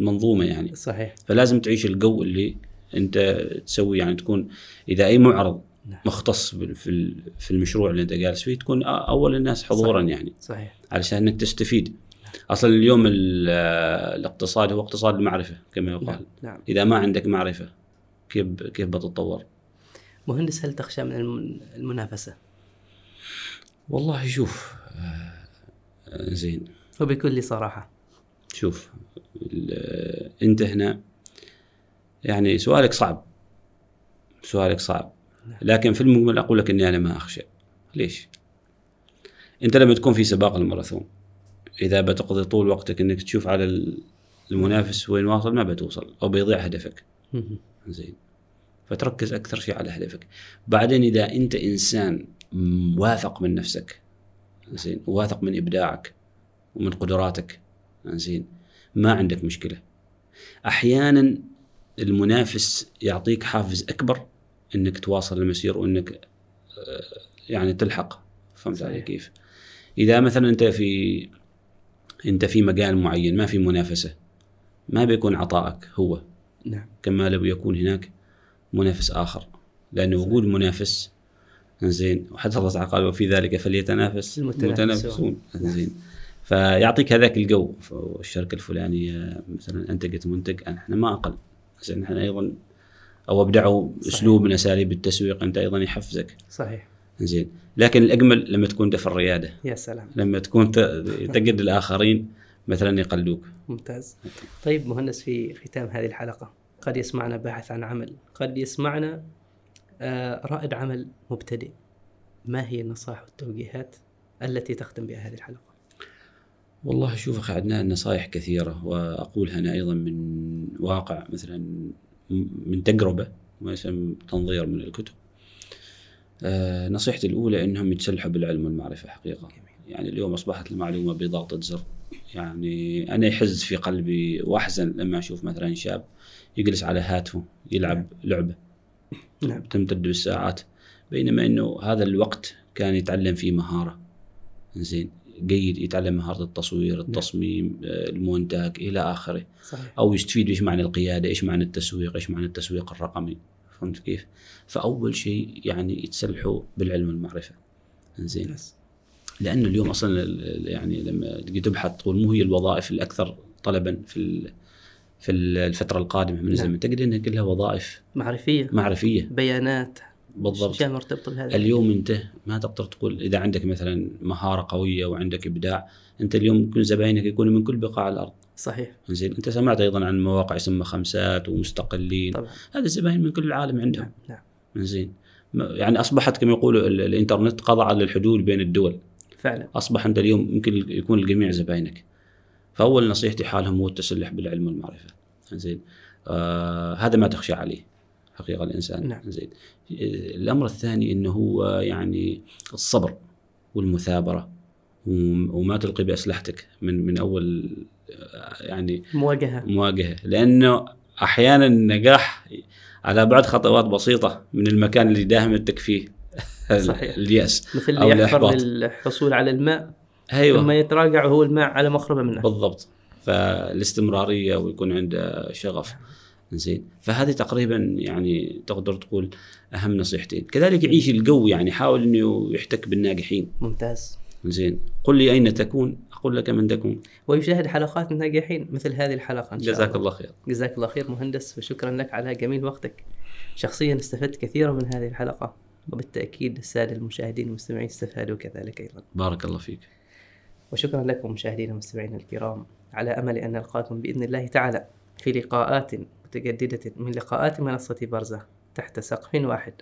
المنظومة يعني. صحيح. فلازم تعيش الجو اللي أنت تسوي يعني تكون إذا أي معرض نعم. مختص في في المشروع اللي أنت جالس فيه تكون أول الناس حضورا صحيح. يعني. صحيح. علشان إنك تستفيد. أصلا اليوم ال- الاقتصاد هو اقتصاد المعرفة كما نعم يقال. نعم. إذا ما عندك معرفة كيف كيف بتتطور؟ مهندس هل تخشى من الم- المنافسة؟ والله شوف آه، زين. وبكل صراحة. شوف انت هنا يعني سؤالك صعب. سؤالك صعب. لكن في المجمل أقول لك إني أنا ما أخشى. ليش؟ أنت لما تكون في سباق الماراثون إذا بتقضي طول وقتك إنك تشوف على ال- المنافس وين واصل ما بتوصل أو بيضيع هدفك. زين. فتركز أكثر شيء على هدفك. بعدين إذا أنت إنسان واثق من نفسك زين واثق من إبداعك ومن قدراتك زين ما عندك مشكلة. أحيانا المنافس يعطيك حافز أكبر إنك تواصل المسير وإنك آه، يعني تلحق. فهمت علي. كيف؟ إذا مثلا أنت في أنت في مجال معين ما في منافسة ما بيكون عطائك هو. نعم. كما لو يكون هناك منافس آخر. لأن وجود منافس زين وحتى الله تعالى قال وفي ذلك فليتنافس المتنافسون. زين فيعطيك هذاك الجو. الشركة الفلانيه مثلا انتجت منتج إحنا ما أقل. زين إحنا أيضا أو أبدعوا صحيح. أسلوب من أساليب التسويق أنت أيضا يحفزك. صحيح. زين لكن الأجمل لما تكون انت في الريادة. يا سلام. لما تكون تجد الآخرين مثلا يقلدوك. ممتاز. طيب مهندس في ختام هذه الحلقة. قد يسمعنا باحث عن عمل. قد يسمعنا آه، رائد عمل مبتدئ ما هي النصائح والتوجيهات التي تختم بها هذه الحلقة والله شوف أخي عدنان نصائح كثيرة وأقولها أنا أيضا من واقع مثلا من تجربة ما يسمى تنظير من الكتب. آه نصيحتي الأولى إنهم يتسلحوا بالعلم والمعرفة حقيقة. يعني اليوم أصبحت المعلومة بضغطة زر يعني أنا يحز في قلبي وأحزن لما أشوف مثلا شاب يجلس على هاتفه يلعب لعبة. نعم. تمتد بالساعات. بينما إنه هذا الوقت كان يتعلم فيه مهارة. زين جيد يتعلم مهارة التصوير التصميم آه، المونتاج إلى آخره. صحيح. أو يستفيد إيش معنى القيادة إيش معنى التسويق إيش معنى التسويق الرقمي. فهمت كيف؟ فأول شيء يعني يتسلحوا بالعلم والمعرفة. زين. لأنه اليوم أصلا يعني لما تبحث تقول مو هي الوظائف الأكثر طلبا في في ال- الفترة القادمة من الزمن. تجد انها كلها وظائف معرفية. معرفية. بيانات. بالضبط. اشياء مرتبطه بهذا اليوم أنت ما تقدر تقول إذا عندك مثلا مهارة قوية وعندك إبداع أنت اليوم ممكن زباينك يكونوا من كل بقاع الأرض. صحيح. زين أنت سمعت أيضا عن مواقع يسمى خمسات ومستقلين. طبعا. هذه الزباين من كل العالم عندهم. نعم نعم. زين يعني أصبحت كما يقولوا ال- الإنترنت قضى على الحدود بين الدول. فعلا. أصبح أنت اليوم يمكن يكون الجميع زباينك. فأول نصيحتي حالهم هو التسلح بالعلم والمعرفة. زين آه هذا ما تخشى عليه حقيقة الإنسان. نعم. زين الأمر الثاني إنه هو يعني الصبر والمثابرة وم- وما تلقي بأسلحتك من من أول آه، يعني مواجهة. مواجهة. لأنه أحيانا النجاح على بعد خطوات بسيطة من المكان اللي داهمتك فيه صحيح. اليأس مثل اللي يحفر. للحصول على الماء. أيوه. ثم يتراجع وهو الماء على مخربة منه. بالضبط. فالاستمرارية ويكون عنده شغف. زين فهذه تقريبا يعني تقدر تقول أهم نصيحتين. كذلك يعيش الجو يعني حاول إنه يحتك بالناجحين. ممتاز. زين قل لي أين تكون؟ أقول لك من تكون. ويشاهد حلقات الناجحين مثل هذه الحلقة إن شاء جزاك الله الله خير. جزاك الله خير مهندس وشكرا لك على جميل وقتك. شخصيا استفدت كثيرا من هذه الحلقة وبالتأكيد السادة المشاهدين والمستمعين استفادوا كذلك أيضا. بارك الله فيك. وشكرا لكم مشاهدينا ومستمعينا الكرام على أمل أن نلقاكم بإذن الله تعالى في لقاءات متجددة من لقاءات منصة برزة تحت سقف واحد.